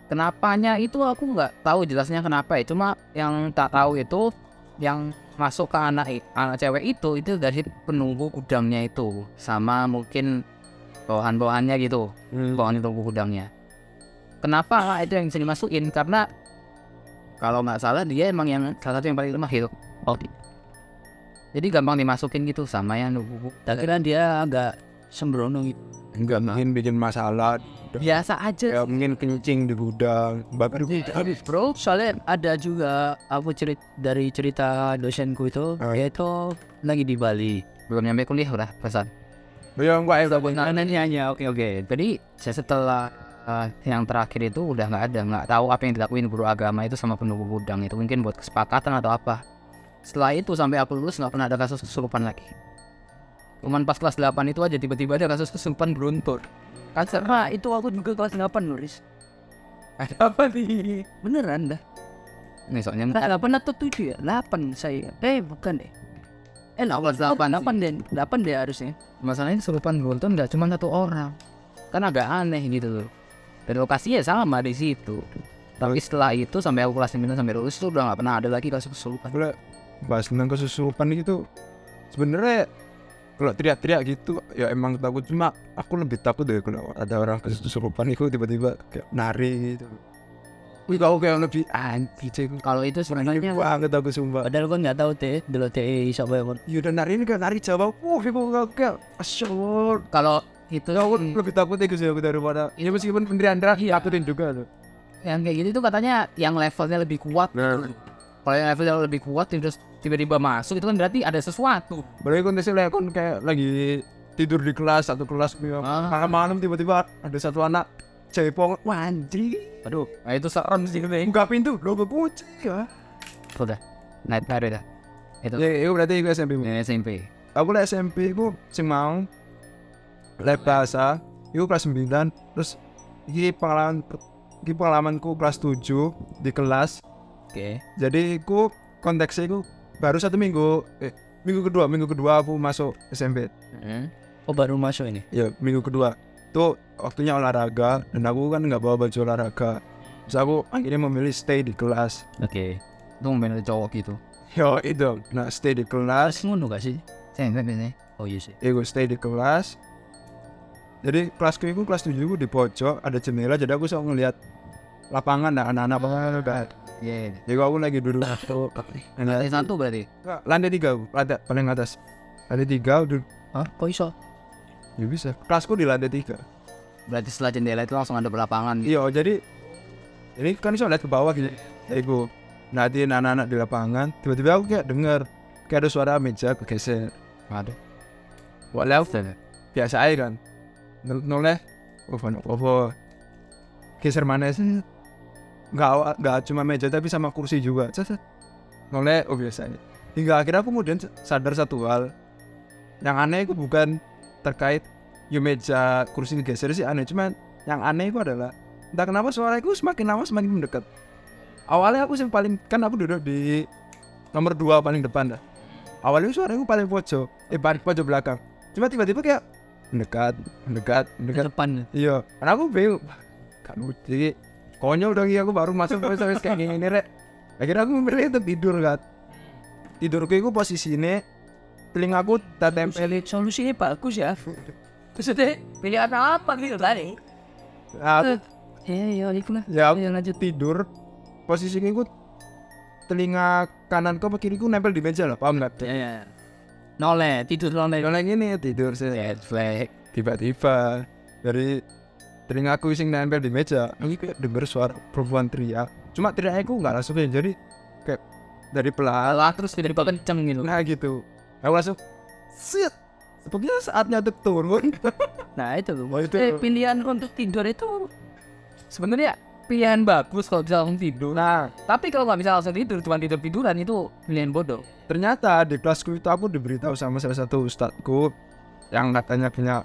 Kenapanya itu aku nggak tahu jelasnya kenapa ya. Cuma yang tak tahu itu yang masuk ke anak anak cewek itu itu dari penunggu gudangnya itu. Sama mungkin bawahan-bawahannya gitu Hmm. bawahan itu gudangnya kenapa itu yang bisa dimasukin karena kalau nggak salah dia emang yang salah satu yang paling lemah itu oh jadi gampang dimasukin gitu sama yang nunggu tak kira dia agak sembrono gitu Enggak mungkin bikin masalah. biasa aja Ya mungkin kencing di gudang. Bakar di gudang. bro soalnya ada juga aku cerit dari cerita dosenku itu Oh. dia itu lagi di Bali belum nyampe kuliah udah pesan Ya enggak ya nah, nanya oke oke jadi saya setelah eh, yang terakhir itu udah nggak ada nggak tahu apa yang dilakuin guru agama itu sama penunggu gudang itu mungkin buat kesepakatan atau apa setelah itu sampai aku lulus nggak pernah ada kasus kesurupan lagi cuman pas kelas 8 itu aja tiba-tiba ada kasus kesurupan beruntun Kan karena itu aku juga kelas 8 Nuris. Ada apa nih? Beneran dah. nih soalnya Kelas 8 atau 7 ya? 8 saya. Eh bukan deh. Eh 8, Kelas 8 8 deh. 8 deh harusnya. masalahnya kesurupan beruntun nggak cuma satu orang kan agak aneh gitu loh dan lokasinya sama di situ tapi setelah itu sampai aku kelas 9 sampai lulus itu udah nggak pernah ada lagi kasus kesurupan Boleh bahas tentang kesusupan gitu. Sebenarnya kalau teriak-teriak gitu ya emang takut cuma aku lebih takut deh kalau ada orang kesusupan itu tiba-tiba kayak nari gitu. Wih kau kayak lebih anti cek. kalau itu sebenarnya banget aku sumpah. Padahal kan nggak tahu teh dulu teh siapa yang Ya udah nari ini kayak nari Jawa. Wah, aku kayak kayak asyik. kalau itu Ya, aku lebih takut itu sih aku daripada ya meskipun pendirian Andra iya takutin juga tuh. yang kayak gitu tuh katanya yang levelnya lebih kuat Nah, kalau yang levelnya lebih kuat terus tiba-tiba masuk itu kan berarti ada sesuatu berarti konteksnya lah kon kayak lagi tidur di kelas satu kelas Ah. malam-malam tiba-tiba ada satu anak cepong wah anjing. Aduh nah itu serem sih nih buka pintu lo kunci ya. Udah naik naik dah. Itu. Ya itu berarti itu SMP Ini SMP aku lah SMP ku sing mau lab bahasa itu kelas 9 terus ini pengalaman ini pengalamanku kelas 7 di kelas. Oke. Jadi ku konteksnya ku baru satu minggu eh minggu kedua minggu kedua aku masuk SMP Hmm. Oh baru masuk ini. ya minggu kedua tuh waktunya olahraga dan aku kan nggak bawa baju olahraga. Terus aku akhirnya memilih stay di kelas. Oke. Itu main cowok gitu? Yo itu. Nah stay di kelas. Ngono gak sih? Oh iya sih. Ego stay di kelas. Jadi kelasku itu kelas 7 ku di pojok ada jendela jadi aku selalu ngeliat lapangan nah anak-anak apa Iya. jadi aku lagi duduk. Tuh Lantai satu berarti. Lantai tiga lantai paling atas. Lantai tiga udah Hah? Kok iso? Ya bisa. Kelasku di lantai tiga. Berarti setelah jendela itu langsung ada lapangan. iya jadi ini kan bisa lihat ke bawah gitu jadi gue nanti anak-anak di lapangan tiba-tiba aku kayak denger kayak ada suara meja kegeser. Ada. walau biasa aja kan. Nol- noleh oh mana apa geser mana sih? Awa- nggak cuma meja tapi sama kursi juga. Cet, cet. noleh oh biasa aja. Hingga akhirnya aku kemudian sadar satu hal. Yang aneh itu bukan terkait ya meja kursi digeser sih aneh. Cuman yang aneh itu adalah entah kenapa suara itu semakin lama semakin mendekat. Awalnya aku yang paling kan aku duduk di nomor dua paling depan dah. Awalnya suara itu paling pojok eh paling pojok belakang. Cuma tiba-tiba kayak mendekat mendekat mendekat. Depan. iya karena aku bingung kan lucu konyol dong iya aku baru masuk wes kayak gini rek. Akhirnya aku memilih untuk tidur kan. Tidurku itu posisi ini telingaku tak tempel Solusinya bagus ya. Maksudnya pilihan apa gitu tadi? nah, Ya ya itu lah. ya aku Ya lanjut. tidur posisinya itu telinga kananku apa kiriku nempel di meja lah paham nggak Ya ya. Noleh, tidur noleh. yang ini tidur sih flag. tiba-tiba dari telingaku sing nempel di meja ini kayak denger suara perempuan teriak cuma teriaknya aku nggak langsung ya jadi kayak dari pelan terus tiba-tiba kenceng gitu. nah gitu aku langsung sit sepertinya saatnya untuk turun Nah itu. Oh, itu. Eh, pilihan untuk tidur itu Sebenarnya pilihan bagus kalau bisa langsung tidur. nah Tapi kalau nggak bisa langsung tidur, cuma tidur tiduran itu pilihan bodoh. ternyata di kelasku itu aku diberitahu sama salah satu ustadku yang katanya punya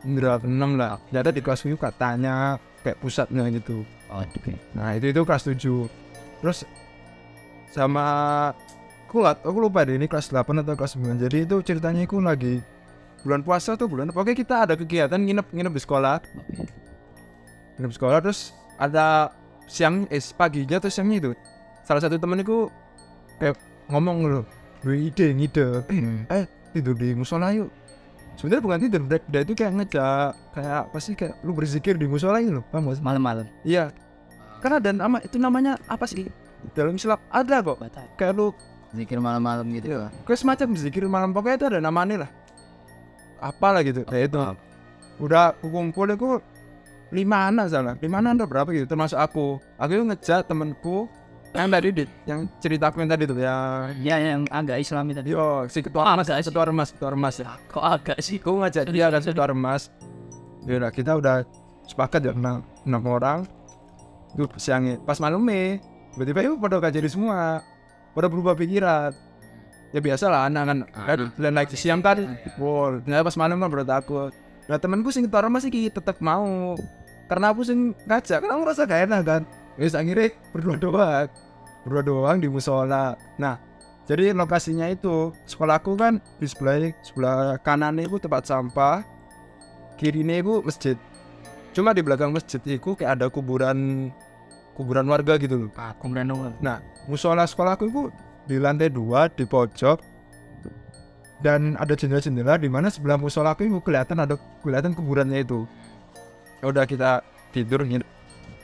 indera keenam lah ternyata di kelasku itu katanya kayak pusatnya gitu Oh, oke. Nah itu itu kelas 7 Terus sama aku nggak aku lupa deh ini kelas 8 atau kelas 9 jadi itu ceritanya aku lagi bulan puasa tuh bulan pokoknya kita ada kegiatan nginep nginep di sekolah nginep di sekolah terus ada siang eh paginya atau siangnya itu salah satu temenku kayak ngomong loh gue ide ngide Hmm. eh tidur di musola yuk sebenarnya bukan tidur dia, dia itu kayak ngejak kayak apa sih kayak lu berzikir di musola gitu loh paham malam-malam. Iya. Karena ada nama itu namanya apa sih? Dalam Islam ada kok. Kayak lu Zikir malam-malam gitu. Iya. kayak semacam zikir malam pokoknya itu ada namanya lah. Apalah gitu. Kayak itu. Udah aku kumpul itu lima anak salah. Lima anak atau berapa gitu termasuk aku. Aku itu ngejak temenku yang tadi dit yang cerita aku yang tadi tuh ya Ya yang agak Islami tadi. yo si ketua Ah, remas agak sih. ketua remas ketua remas ya Kok agak sih? aku ngajak dia dan ketua remas ya udah kita udah sepakat ya enam, enam orang itu siangnya pas malamnya tiba-tiba yuk pada gak jadi semua pada berubah pikiran. Ya biasa lah anak kan dan naik siang kan wow ternyata pas malam kan baru takut. Nah temanku sing ketua remas sih tetap mau. Karena aku sing ngajak karena aku rasa gak enak kan. Wis akhirnya berdua doang. Berdua doang di musola. Nah jadi lokasinya itu sekolahku kan di sebelah sebelah kanan itu tempat sampah kirinya itu masjid. Cuma di belakang masjid itu kayak ada kuburan kuburan warga gitu loh. Aku merendong. nah musola sekolahku itu di lantai dua di pojok. Dan ada jendela-jendela di mana sebelah musolaku itu kelihatan ada kelihatan kuburannya itu. Ya udah kita tidur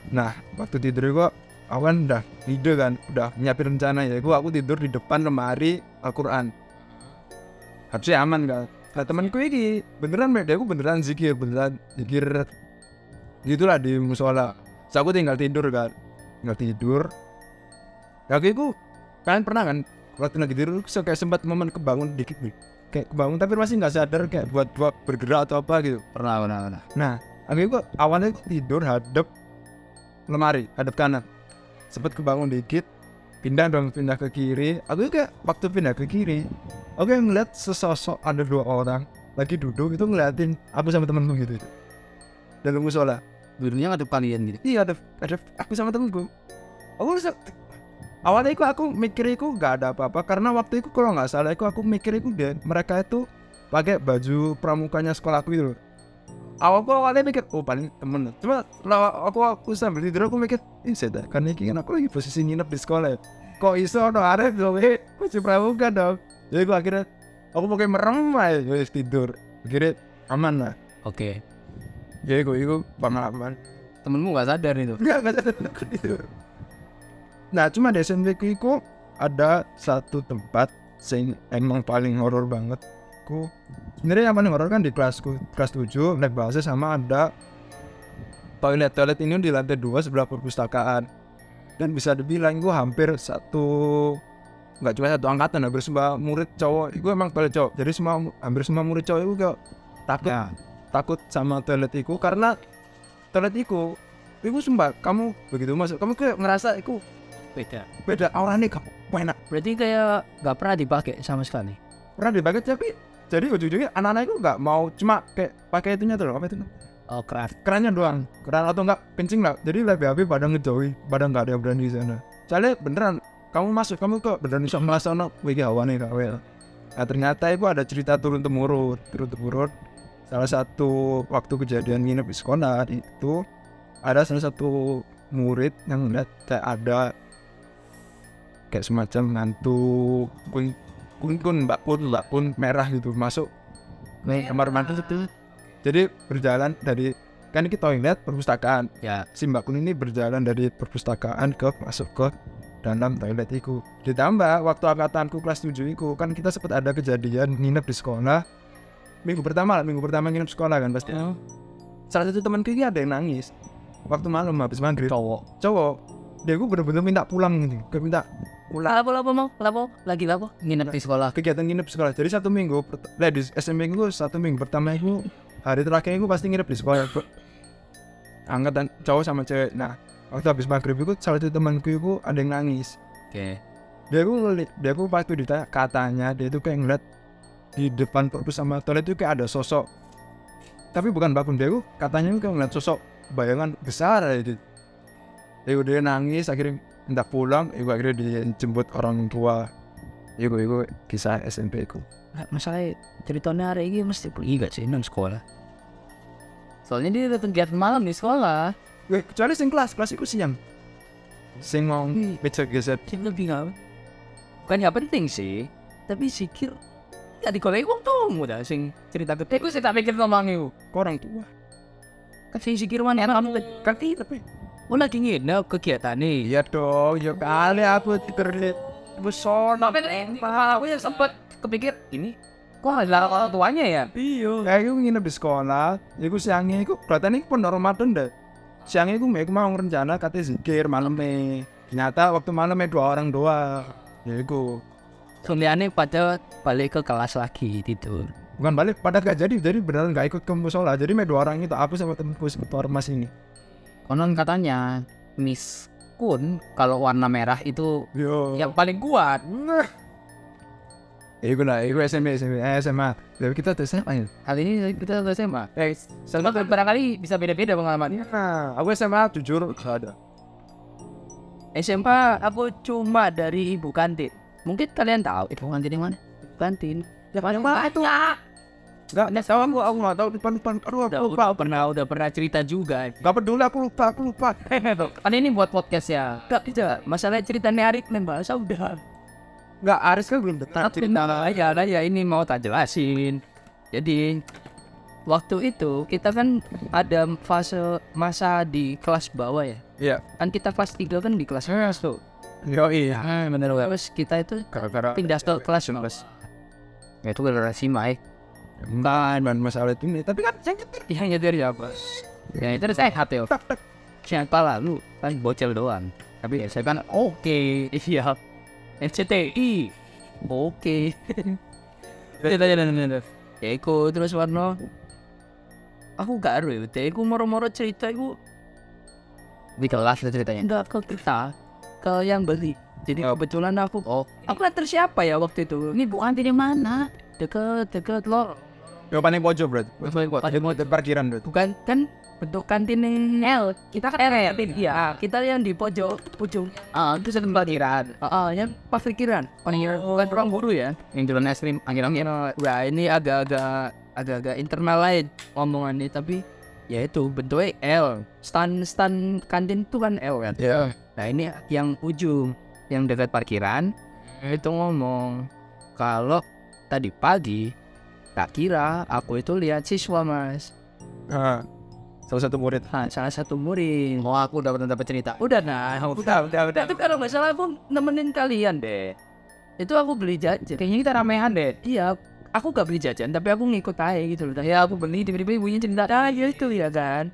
nah waktu tidur gua aku kan udah ide kan udah nyiapin rencana ya. Gua aku tidur di depan lemari Al-Quran. Harusnya aman kan? Nah temanku ini beneran dia aku beneran zikir beneran zikir. Gitulah di musola. So aku tinggal tidur kan. Tinggal tidur ya aku kalian pernah kan waktu lagi tidur so, kayak sempat momen kebangun dikit nih kayak kebangun tapi masih nggak sadar kayak buat buat bergerak atau apa gitu Pernah, pernah, pernah. Nah, aku kok awalnya tidur hadap lemari, hadap kanan. Sempet kebangun dikit, pindah dong, pindah ke kiri. Aku kayak waktu pindah ke kiri, aku yang ngeliat sesosok ada dua orang lagi duduk itu ngeliatin aku sama temenku gitu. Dalam musola. Dulunya ngadep kalian gitu. Iya ada ada aku sama temenku. Aku rasa awalnya itu aku mikir itu nggak ada apa-apa karena waktu itu kalau nggak salah itu aku mikir itu dia mereka itu pakai baju pramukanya sekolahku itu. loh. Awalku awalnya mikir oh paling temen. Cuma aku aku sambil tidur aku mikir ini saya kan ini kan aku lagi posisi nginep di sekolah ya. Kok iso no ada dong eh baju pramuka dong. Jadi aku akhirnya aku pakai merem aja wis tidur. Akhirnya aman lah. Oke. Jadi aku itu pengalaman. Temenmu nggak sadar itu. Enggak, enggak sadar aku tidur. Nah, cuma di SMP ku iku ada satu tempat sing emang paling horor banget. Ku sebenarnya yang paling horor kan di kelasku, kelas 7 naik bahasa sama ada toilet toilet ini di lantai dua sebelah perpustakaan dan bisa dibilang gua hampir satu nggak cuma satu angkatan hampir semua murid cowok itu emang toilet cowok jadi semua hampir semua murid cowok itu kayak takut Ya. takut sama toilet itu karena toilet itu itu sumpah kamu begitu masuk kamu kayak ngerasa itu Beda. beda auranya kamu enak. Berarti kayak nggak pernah dipakai sama sekali. pernah dipakai tapi jadi ujung-ujungnya anak-anak itu nggak mau cuma kayak pakai itunya tuh apa itu? Oh keras. kerannya doang. Keran atau enggak kencing lah. Jadi lebih habis pada ngejauhi pada nggak ada yang berani di sana. Soalnya beneran kamu masuk kamu kok beneran bisa masuk no wih hawa nih kawel nah ternyata itu ada cerita turun temurun turun temurun salah satu waktu kejadian nginep di sekolah itu ada salah satu murid yang ngeliat kayak ada kayak semacam hantu kun kun kun mbak pun mbak pun merah gitu masuk kamar mandi itu jadi berjalan dari kan kita toilet perpustakaan. Ya. si mbak kun ini berjalan dari perpustakaan ke masuk ke dalam toilet itu. Ditambah waktu angkatanku kelas 7 itu kan kita sempat ada kejadian nginep di sekolah. Minggu pertama lah minggu pertama nginep sekolah kan pasti. Salah satu temanku ini ada yang nangis. Waktu malam habis maghrib. Cowok. cowok dia gue bener-bener minta pulang gitu gue minta pulang Lapo lapo mau? Lapo? Lagi lapo? Nginep di sekolah. kegiatan nginep sekolah jadi satu minggu lah di SMP gue satu minggu pertama itu hari terakhir gue pasti nginep di sekolah angkatan cowok sama cewek nah waktu habis maghrib itu salah satu temanku itu ada yang nangis Oke. dia gue ngeliat dia gue waktu ditanya katanya dia itu kayak ngeliat di depan perpus sama toilet itu kayak ada sosok tapi bukan bakun dia gue katanya gue kayak ngeliat sosok bayangan besar aja udah dia nangis akhirnya minta pulang gue akhirnya dijemput orang tua gue gue kisah SMP ku masalah ceritanya hari ini mesti pergi gak sih nang sekolah? Soalnya dia ada kegiatan malam di sekolah. gue kecuali sing kelas kelas itu siang sing mau meja geser Sih lebih nggak? Bukan nggak penting sih, tapi sikir ya di kolej wong tuh muda sing cerita ke Eh, gue sih tak pikir ngomong itu. orang tua kan sing sikir mana kamu kaki tapi oh lagi nginep kegiatan nih iya dong ya kali aku besona Tapi aku yang sempet kepikir ini kok ada orang tuanya ya? Iya. Kayak aku nginep di sekolah, ya aku siangnya aku berarti ini pun Ramadan deh. Siangnya aku mek mau rencana katanya zikir malam ternyata waktu malam dua orang doang ya itu Suliane pada balik ke kelas lagi tidur. bukan balik pada gak jadi jadi beneran gak ikut ke musola jadi main dua orang itu aku sama temanku sekitar mas ini Konon katanya Miss Kun kalau warna merah itu yo yang paling kuat. Iku lah, iku SMA, SMA, eh, SMA. Tapi kita tuh SMA ya. Kali ini kita ke SMA. Eh, sama barangkali bisa beda-beda pengalamannya. Nah, aku SMA jujur gak ada. SMP aku cuma dari ibu kantin. Mungkin kalian tahu ibu kantin yang mana? Ibu kantin. Ya paling itu Gak, gak tahu aku, aku gak tahu depan depan. Aduh, aku lupa. udah pernah udah pernah cerita juga. Gak peduli, aku lupa, aku lupa. Kan ini buat podcast ya. Gak bisa. Masalah ceritanya Arik membahas udah. Gak, Aris kan belum datang. Cerita ya, nah ya ini mau tak jelasin. Jadi waktu itu kita kan ada fase masa di kelas bawah ya. Iya. Kan kita kelas 3 kan di kelas atas tuh. Yo iya. Ah, bener banget. Terus kita itu Gara-gara pindah ke kelas mas. Ya itu gara-gara si Mike. Bukan, bukan masalah itu nih. Tapi kan saya nyetir. Yang nyetir siapa? Ya itu sehat ya. Tak. Siapa lah lu kan bocil doang. Tapi ya saya kan oke. Iya. NCTI. Oke. Ya iku terus warna Aku gak aru ya. Iku moro-moro cerita iku Di kelas ceritanya. enggak ke kita, ke yang beli. Jadi Oh. kebetulan aku, Oh, aku nganter siapa ya waktu itu? ini bukan di mana? Deket, deket lor. Yo paling pojok, Bro. Pada mau Di parkiran, Bro. bukan kan bentuk kantin L. Kita kan L ya, Tin? Iya, kita yang di pojok ujung. Ah, itu satu parkiran. Ah, ah, yang pas pikiran. Oh, bukan ruang guru ya. Yang jualan es krim angin-angin. Wah ini agak-agak agak-agak internal lain omongannya tapi ya itu bentuknya L stand stand kantin itu kan L kan Iya. nah ini yang ujung yang dekat parkiran itu ngomong kalau tadi pagi tak kira aku itu lihat siswa mas Ah. Salah satu murid. nah, salah satu murid Oh, aku udah pernah dapat cerita. udah nah Udah, udah, udah. itu kalau nggak salah aku nemenin kalian deh itu aku beli jajan Kayaknya kita ramean deh. Iya, aku gak beli jajan, tapi aku ngikut aja gitu loh. Ya aku beli, tiba-tiba ibunya cerita, ah ya itu ya kan.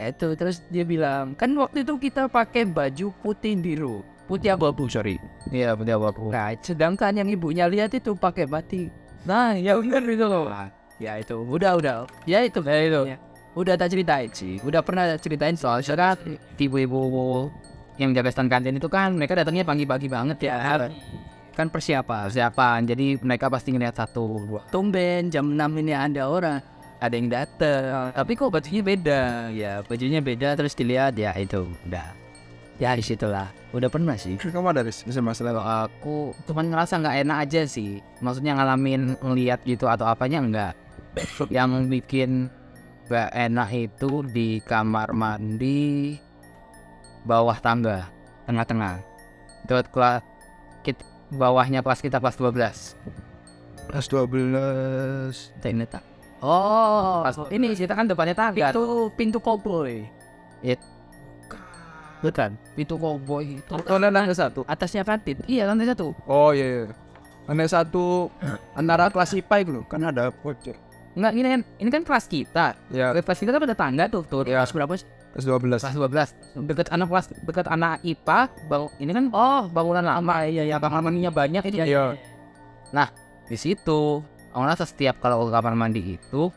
Itu terus dia bilang, kan waktu itu kita pakai baju putih biru, putih abu-abu sorry. Iya, betul aku. Nah, sedangkan yang ibunya lihat itu pakai batik. Nah, ya benar itu loh. Ya itu, udah udah. Ya itu, ya itu. Ya. Udah tak ceritain sih, udah pernah ceritain soal syarat. Ibu-ibu yang jaga stand kantin itu kan mereka datangnya pagi-pagi banget ya. Kan persiapan. Persiapan. Jadi mereka pasti ngeliat satu. Tumben jam 6 ini ada orang, ada yang datang. Tapi kok bajunya beda? Ya bajunya beda terus dilihat ya itu udah. Ya di situlah. Udah pernah sih. Kamu ada, Riz? Bisa masalah. Kalau aku cuman ngerasa nggak enak aja sih. Maksudnya ngalamin ngeliat gitu atau apanya enggak. Yang bikin nggak enak itu di kamar mandi bawah tangga tengah-tengah. Itu kelas kit- bawahnya kelas kita kelas 12. Kelas 12. Tak ingat tak? Oh, Pas ini kita kan depannya tangga. itu pintu koboi. It- Bukan. Pintu koboi itu. Oh, lantai satu. Atasnya kantin. Iya lantai satu. Oh iya, iya. Lantai satu antara kelas IPA itu loh, kan ada pojok. Enggak ini kan ini kan kelas kita. Ya, Kelas kita kan ada tangga tuh tuh. Iya. Kelas berapa sih? kelas 12. kelas 12 dekat anak kelas dekat anak IPA bang ini kan oh bangunan lama iya ya kamar mandinya banyak itu Iya. di situ aku rasa setiap kalau ke kamar mandi itu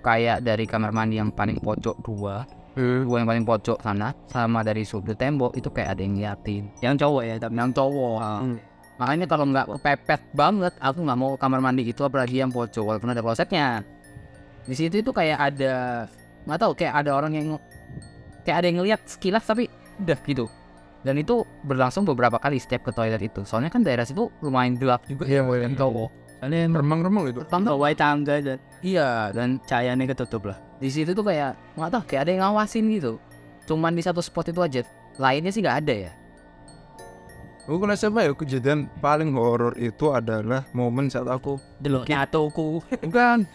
kayak dari kamar mandi yang paling pojok dua Hmm. dua yang paling pojok sana sama dari sudut tembok itu kayak ada yang ngeliatin yang cowok ya tapi yang cowok. Hmm. makanya kalau nggak pepet banget aku nggak mau kamar mandi itu apalagi yang pojok walaupun ada klosetnya di situ itu kayak ada nggak tahu kayak ada orang yang kayak ada yang ngeliat sekilas tapi udah gitu dan itu berlangsung beberapa kali setiap ke toilet itu soalnya kan daerah situ lumayan gelap juga Iya, boleh. yang cowok Soalnya Remang-remang itu. tambah white tangga dan iya dan cahayanya ketutup lah. Di situ tuh kayak nggak tahu kayak ada yang ngawasin gitu cuman di satu spot itu aja lainnya sih nggak ada ya Aku kalau SMA ya kejadian paling horor itu adalah momen saat aku Dulu nyatuku. bukan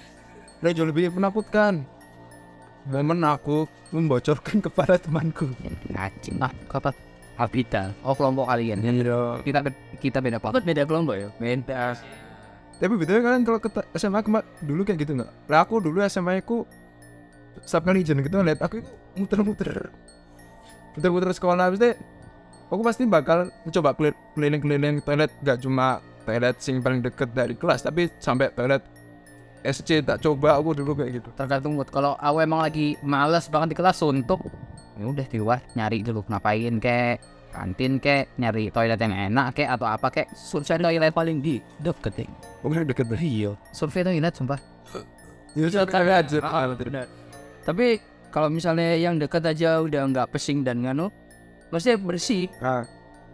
dan jauh lebih menakutkan. Momen aku membocorkan kepada temanku. ngacin ah kapan Habitat. oh kelompok kalian Iya. kita kita beda kelompok beda kelompok ya. beda Tapi betul kalian kalau ke SMA kema- dulu kayak gitu nggak? Lah aku dulu SMA aku setiap kali izin gitu lihat aku itu muter-muter. Muter-muter sekolah habis itu aku pasti bakal coba keli- keliling-keliling toilet. Gak cuma toilet sing paling deket dari kelas tapi sampai toilet SC tak coba aku dulu kayak gitu. Tergantung mood. Kalau aku emang lagi males banget di kelas suntuk. Ya udah di luar nyari dulu ngapain kek kantin kek nyari toilet yang enak kek atau apa kek. Survei toilet. paling di deket ya mungkin deket dari iya survei toilet sumpah. Ya tapi aja Ah, benar. Tapi kalau misalnya yang dekat aja udah nggak pesing dan nganu, maksudnya bersih. ah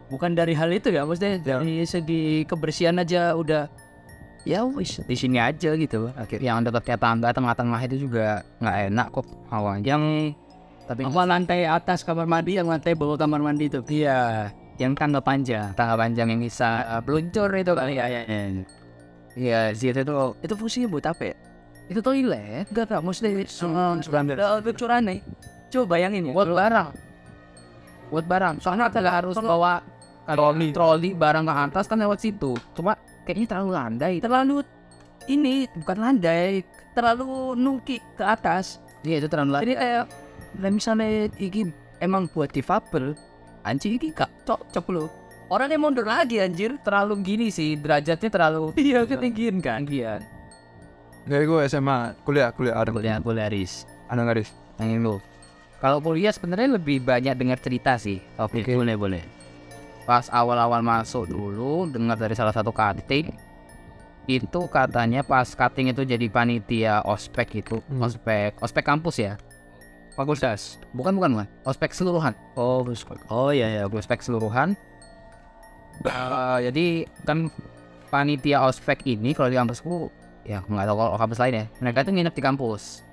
Bukan dari hal itu ya, maksudnya Ya. dari segi kebersihan aja udah ya wis di sini aja gitu. Akhirnya yang dekat kayak tangga tengah-tengah itu juga nggak enak kok hawanya yang tapi apa lantai atas kamar mandi, yang lantai bawah kamar mandi itu. iya yang tangga panjang tangga panjang yang bisa uh, peluncur itu kali ya ya iya sih itu Itu fungsinya buat apa ya? Itu toilet Enggak enggak, maksudnya Hmm, Udah lucuran nih. Coba bayangin ya. buat barang buat barang soalnya kita nggak harus bawa troli troli barang ke atas kan lewat situ cuma kayaknya terlalu landai terlalu ini bukan landai, terlalu nungki ke atas. iya itu terlalu landai Jadi kayak lah misalnya iki emang buat difabel, anjir iki gak cocok lo. Orangnya mundur lagi anjir. terlalu gini sih derajatnya terlalu Iya ketinggian kan. iya kayak gue SMA kuliah kuliah ada kuliah kuliah ris ada nggak Riz? yang lu. Kalau kuliah sebenarnya lebih banyak dengar cerita sih oke Oke. boleh boleh. Pas awal-awal masuk dulu dengar dari salah satu cutting itu katanya pas cutting itu jadi panitia ospek itu. Hmm. ospek ospek kampus ya? Fakultas. Bukan bukan bukan. Ospek keseluruhan. Oh, oh iya ya. ospek keseluruhan. Eh, jadi kan panitia ospek ini kalau di kampusku ya nggak tahu kalau kampus lain ya. Mereka tuh nginep di kampus.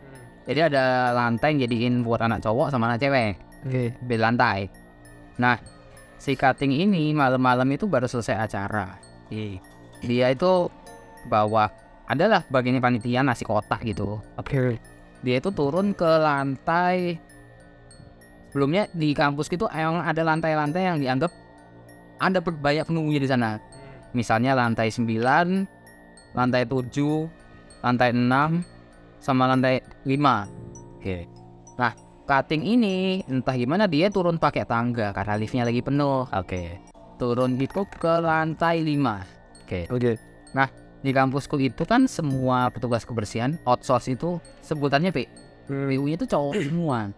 Jadi ada lantai yang jadiin buat anak cowok sama anak cewek. Oke. beda lantai. Nah si cutting ini malam-malam itu baru selesai acara. Dia itu bawa adalah bagiannya panitia nasi kotak gitu. Oke. dia itu turun ke lantai. Sebelumnya di kampus itu emang ada lantai-lantai yang dianggap ada banyak penunggunya di sana. Misalnya lantai 9 lantai 7 lantai 6 sama lantai 5 oke nah cutting ini entah gimana dia turun pakai tangga karena liftnya lagi penuh. Oke. Turun itu ke lantai 5 oke. Oke. Di kampusku itu kan semua petugas kebersihan outsource itu sebutannya P. PU nya itu cowok semua.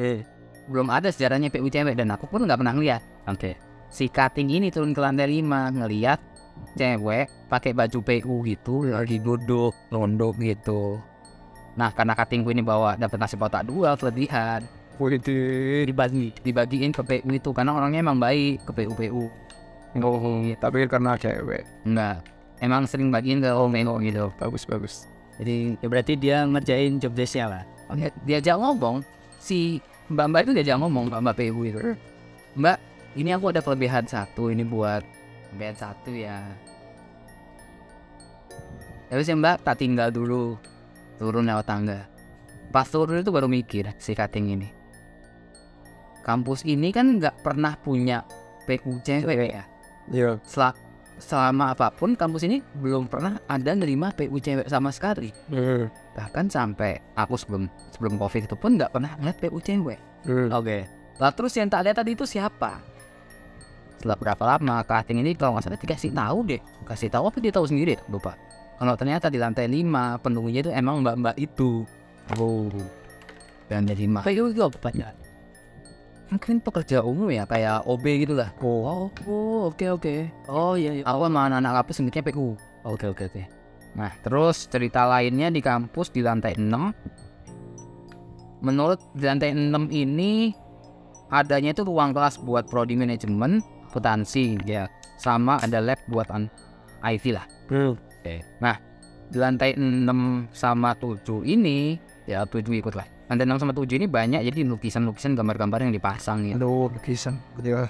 Eh belum ada sejarahnya PU cewek dan aku pun nggak pernah ngeliat. Oke. Si cutting ini turun ke lantai 5 ngeliat cewek pakai baju PU gitu lagi duduk nunduk gitu. Nah karena cuttingku ini bawa dapat nasi kotak dua kelebihan. Wih, dibagi dibagiin ke PU itu karena orangnya emang baik ke PU PU oh, tapi karena cewek. Enggak emang sering bagiin ke PU gitu. Bagus bagus. Jadi ya berarti dia ngerjain job desk-nya lah. Oke, diajak ngomong. Si mbak mbak itu diajak ngomong mbak mbak PU itu. Mbak ini aku ada kelebihan satu ini buat kelebihan satu ya. Terus ya mbak tak tinggal dulu. Turun lewat tangga. Pas turun itu baru mikir si cutting ini. Kampus ini kan nggak pernah punya PU cewek ya? Iya. Sel- selama apa pun kampus ini belum pernah ada nerima PU cewek sama sekali. Eh, bahkan sampai aku sebelum sebelum covid itu pun nggak pernah ngeliat PU cewek eh. oke. Lah terus yang tak lihat tadi itu siapa setelah berapa lama cutting ini kalau nggak salah dikasih tahu deh kasih tahu apa dia tahu sendiri lupa kalau ternyata di lantai 5 penunggunya itu emang mbak-mbak itu oh dan dari lima PU itu apa ya? mungkin pekerja umum ya kayak OB gitu lah Oh, oh oke oke. Oh iya iya. aku sama anak-anak kampus sebutnya PU Oke oke oke. Nah, terus cerita lainnya di kampus di lantai 6. Menurut di lantai 6 ini adanya itu ruang kelas buat prodi manajemen, akuntansi ya. Sama ada lab buat an IT lah. Hmm. Oke. Nah, di lantai 6 sama 7 ini ya 7 ikut lah. Lantai 6 sama 7 ini banyak jadi lukisan-lukisan gambar-gambar yang dipasang ya. aduh lukisan iya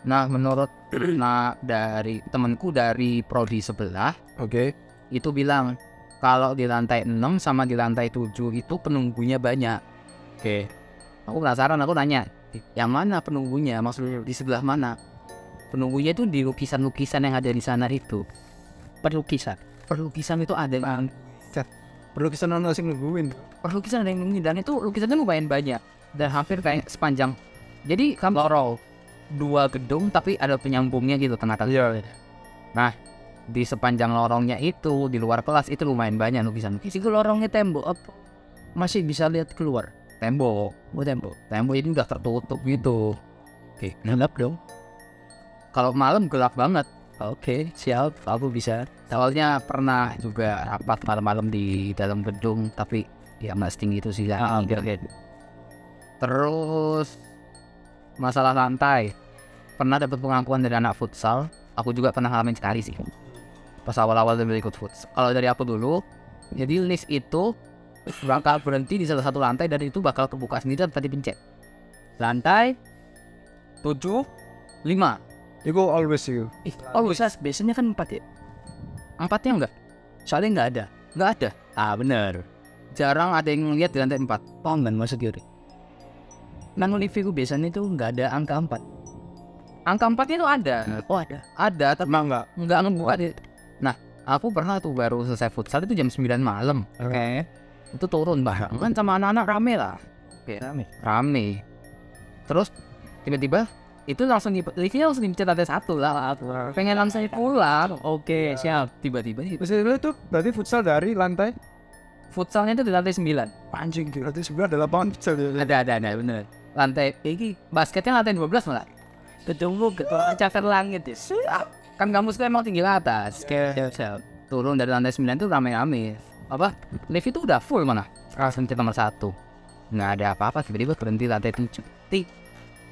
Nah, menurut nah dari temanku dari prodi sebelah oke itu bilang kalau di lantai 6 sama di lantai 7 itu penunggunya banyak. Oke. Aku penasaran, aku nanya, yang mana penunggunya? Maksudnya di sebelah mana? Penunggunya itu di lukisan-lukisan yang ada di sana itu. Perlukisan. Perlukisan itu ada yang lukisan ono sing nungguin perlukisan ada yang nungguin dan itu lukisannya lumayan banyak dan hampir kayak sepanjang. Jadi kamu lorong dua gedung tapi ada penyambungnya gitu tengah-tengah. Iya. Nah, di sepanjang lorongnya itu di luar kelas itu lumayan banyak lukisan-lukisan. Itu lorongnya tembok apa? Masih bisa lihat keluar. Tembok, Oh tembok. tembok ini udah tertutup gitu. Oke, gelap dong kalau malam gelap banget. Oke okay, siap. Aku bisa. Awalnya pernah juga rapat malam-malam di dalam gedung tapi ya nggak setinggi itu sih ah, okay, okay. terus masalah lantai. Pernah dapat pengakuan dari anak futsal. Aku juga pernah ngalamin sekali sih. Pas awal-awal dulu ikut futsal kalau dari aku dulu jadi list itu bakal berhenti di salah satu lantai dan itu bakal kebuka sendiri tanpa dipencet. Lantai 7 5 You go always you. Ih, oh, always as biasanya kan empat ya? Empatnya enggak? Soalnya enggak ada. Enggak ada. Ah bener. Jarang ada yang lihat di lantai empat. Paham kan maksud Yuri? Nang IV gue biasanya itu enggak ada angka empat. Angka empatnya itu ada. Oh ada. Ada tapi emang enggak. Enggak ngebuka ya. deh. Nah, aku pernah tuh baru selesai futsal itu jam sembilan malam. Oke. Okay. Itu turun bareng kan sama anak-anak rame lah. Oke. Rame. Rame. Terus tiba-tiba itu langsung di liftnya langsung dipencet lantai satu lah. Pengen langsung pulang. Oke siap. Tiba-tiba nih, Terus itu berarti futsal dari lantai futsalnya itu di lantai 9. anjing berarti sebenarnya ada lapangan futsal ya. Ada ada ada bener. Lantai ini basketnya lantai 12 malah. Ketemu ketua cakar langit ya. Kan kampus tuh emang tinggi ke atas. Oke siap siap. turun dari lantai 9 itu rame-rame apa lift itu udah full mana langsung ke nomor satu nggak ada apa-apa tiba-tiba berhenti lantai tujuh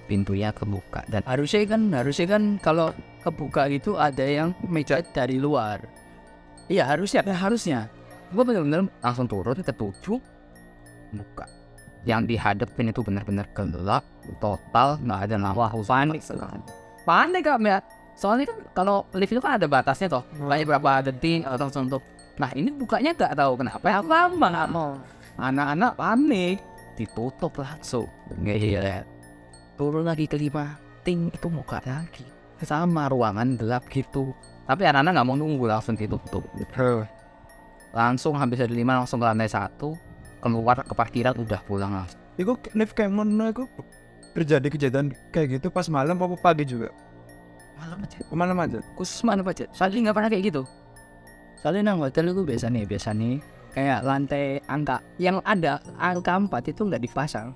pintunya kebuka. Dan Harusnya kan harusnya kan kalau kebuka itu ada yang meja. dari luar. Iya harusnya. Kan harusnya. gue bener-bener langsung turun ke tujuh buka. Yang dihadapin itu benar-benar gelap total nggak ada lampu Wah panik panik kak ya soalnya kan kalau lift itu kan ada batasnya toh. Kayak berapa detik atau untuk nah ini bukanya nggak tahu kenapa. Ya lama nggak mau. Anak-anak panik. Ditutup langsung. Nggak turun lagi ke lima ting itu muka lagi sama ruangan gelap gitu tapi anak-anak nggak mau nunggu langsung ditutup langsung habis dari lima langsung ke lantai satu keluar ke parkiran udah pulang langsung Iku lift kayak mana iku terjadi kejadian kayak gitu pas malam apa pagi juga? malam aja Malam aja. khusus pak Jet? Soalnya nggak pernah kayak gitu. Soalnya nang hotel itu biasa nih biasa nih kayak lantai angka yang ada angka empat itu nggak dipasang.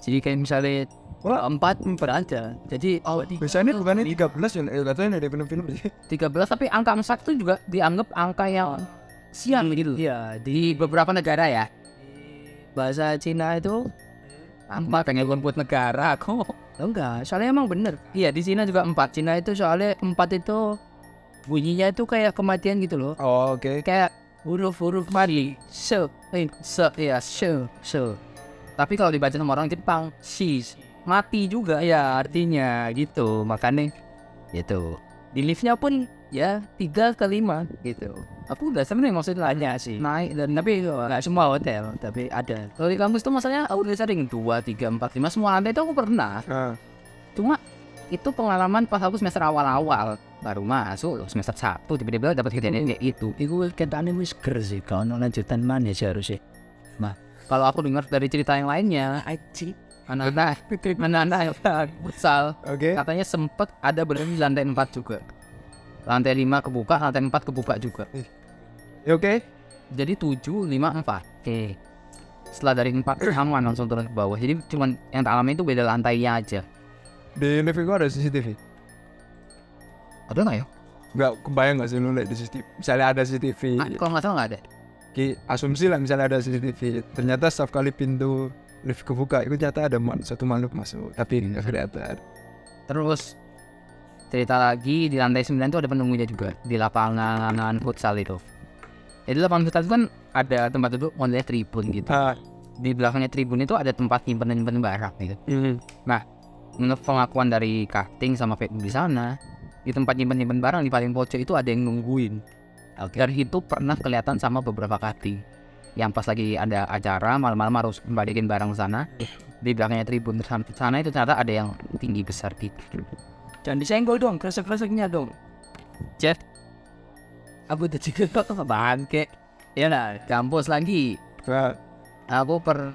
Jadi kayak misalnya Wah. empat empat aja. Jadi oh Biasanya bukannya 13 ya, eh, katanya dari film-film sih. 13 tapi angka 4 itu juga dianggap angka yang siang gitu Iya di beberapa negara ya bahasa Cina itu apa pengen buat negara kok oh enggak. Soalnya emang bener. iya di Cina juga empat Cina itu soalnya empat itu bunyinya itu kayak kematian gitu loh. Oh, oke. Kayak huruf-huruf mati. So, eh, se ya so, so. Tapi kalau dibaca sama orang Jepang sis mati juga ya artinya gitu makanya gitu Di liftnya pun ya tiga ke lima gitu. aku udah sebenarnya maksudnya Banyak sih. naik dan Tapi nggak semua hotel, tapi ada. kalau di kampus tuh masalahnya aku udah sering dua tiga empat lima semua lantai itu aku pernah Nah, cuma itu pengalaman pas aku semester awal-awal baru masuk loh, semester satu tiba-tiba dapat kejadian kayak itu Iku ketane wis ger sih, kau lanjutan mana sih harusnya? Kalau aku dengar dari cerita yang lainnya Aji. anak-anak anak-anak yang futsal oke. katanya sempet ada berhenti di lantai 4 juga lantai 5 kebuka lantai 4 kebuka juga Ya, oke. jadi 7 5 4 oke setelah dari 4 aman langsung turun ke bawah jadi cuman yang tak alami itu beda lantainya aja Di itu ada CCTV. ada nggak ya Enggak kebayang nggak sih lu lihat di CCTV? Misalnya ada CCTV. Ah, kalau nggak salah nggak ada Ki, asumsi lah misalnya ada CCTV. Ternyata setiap kali pintu lift kebuka itu ternyata ada satu makhluk masuk tapi nggak kelihatan. terus cerita lagi di lantai 9 itu ada penunggunya juga di lapangan futsal itu. Jadi lapangan futsal itu kan ada tempat duduk modelnya tribun gitu. Ah, di belakangnya tribun itu ada tempat nyimpen nyimpen barang gitu. Menurut pengakuan dari karting sama Facebook di sana di tempat nyimpen nyimpen barang di paling pojok itu ada yang nungguin dan itu pernah kelihatan sama beberapa karting yang pas lagi ada acara malam-malam harus kembaliin barang sana. Di belakangnya tribun sana, sana itu ternyata ada yang tinggi besar gitu Jangan disenggol dong, kresek-kreseknya dong. Jeff Aku udah juga kok bangke. Ya lah, kampus lagi. Nah, aku per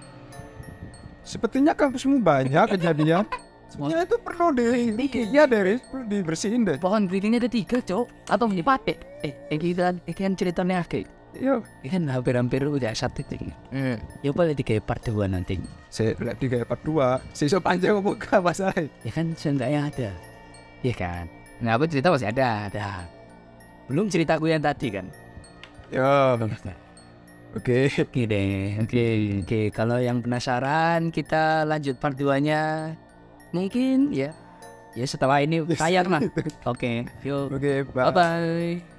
sepertinya kampusmu banyak kejadian. semuanya itu perlu di iya deh perlu dibersihin deh. Pohon beringin ada tiga cok. Atau empat eh eh eh, kita eh kan ceritanya akeh. Iya Ini kan hampir-hampir udah satu ting ya boleh tiga part dua nanti? Saya lihat kayak part dua. Sisa panjang apa enggak masalah ya kan seenggaknya ada. Ya kan? Nah aku cerita masih ada. ada. Belum ceritaku yang tadi kan? Ya oke. Oke deh, oke, oke. Kalau yang penasaran, kita lanjut part 2-nya. Mungkin ya, ya setelah ini tayang lah. Oke, yuk. oke bye Bye-bye.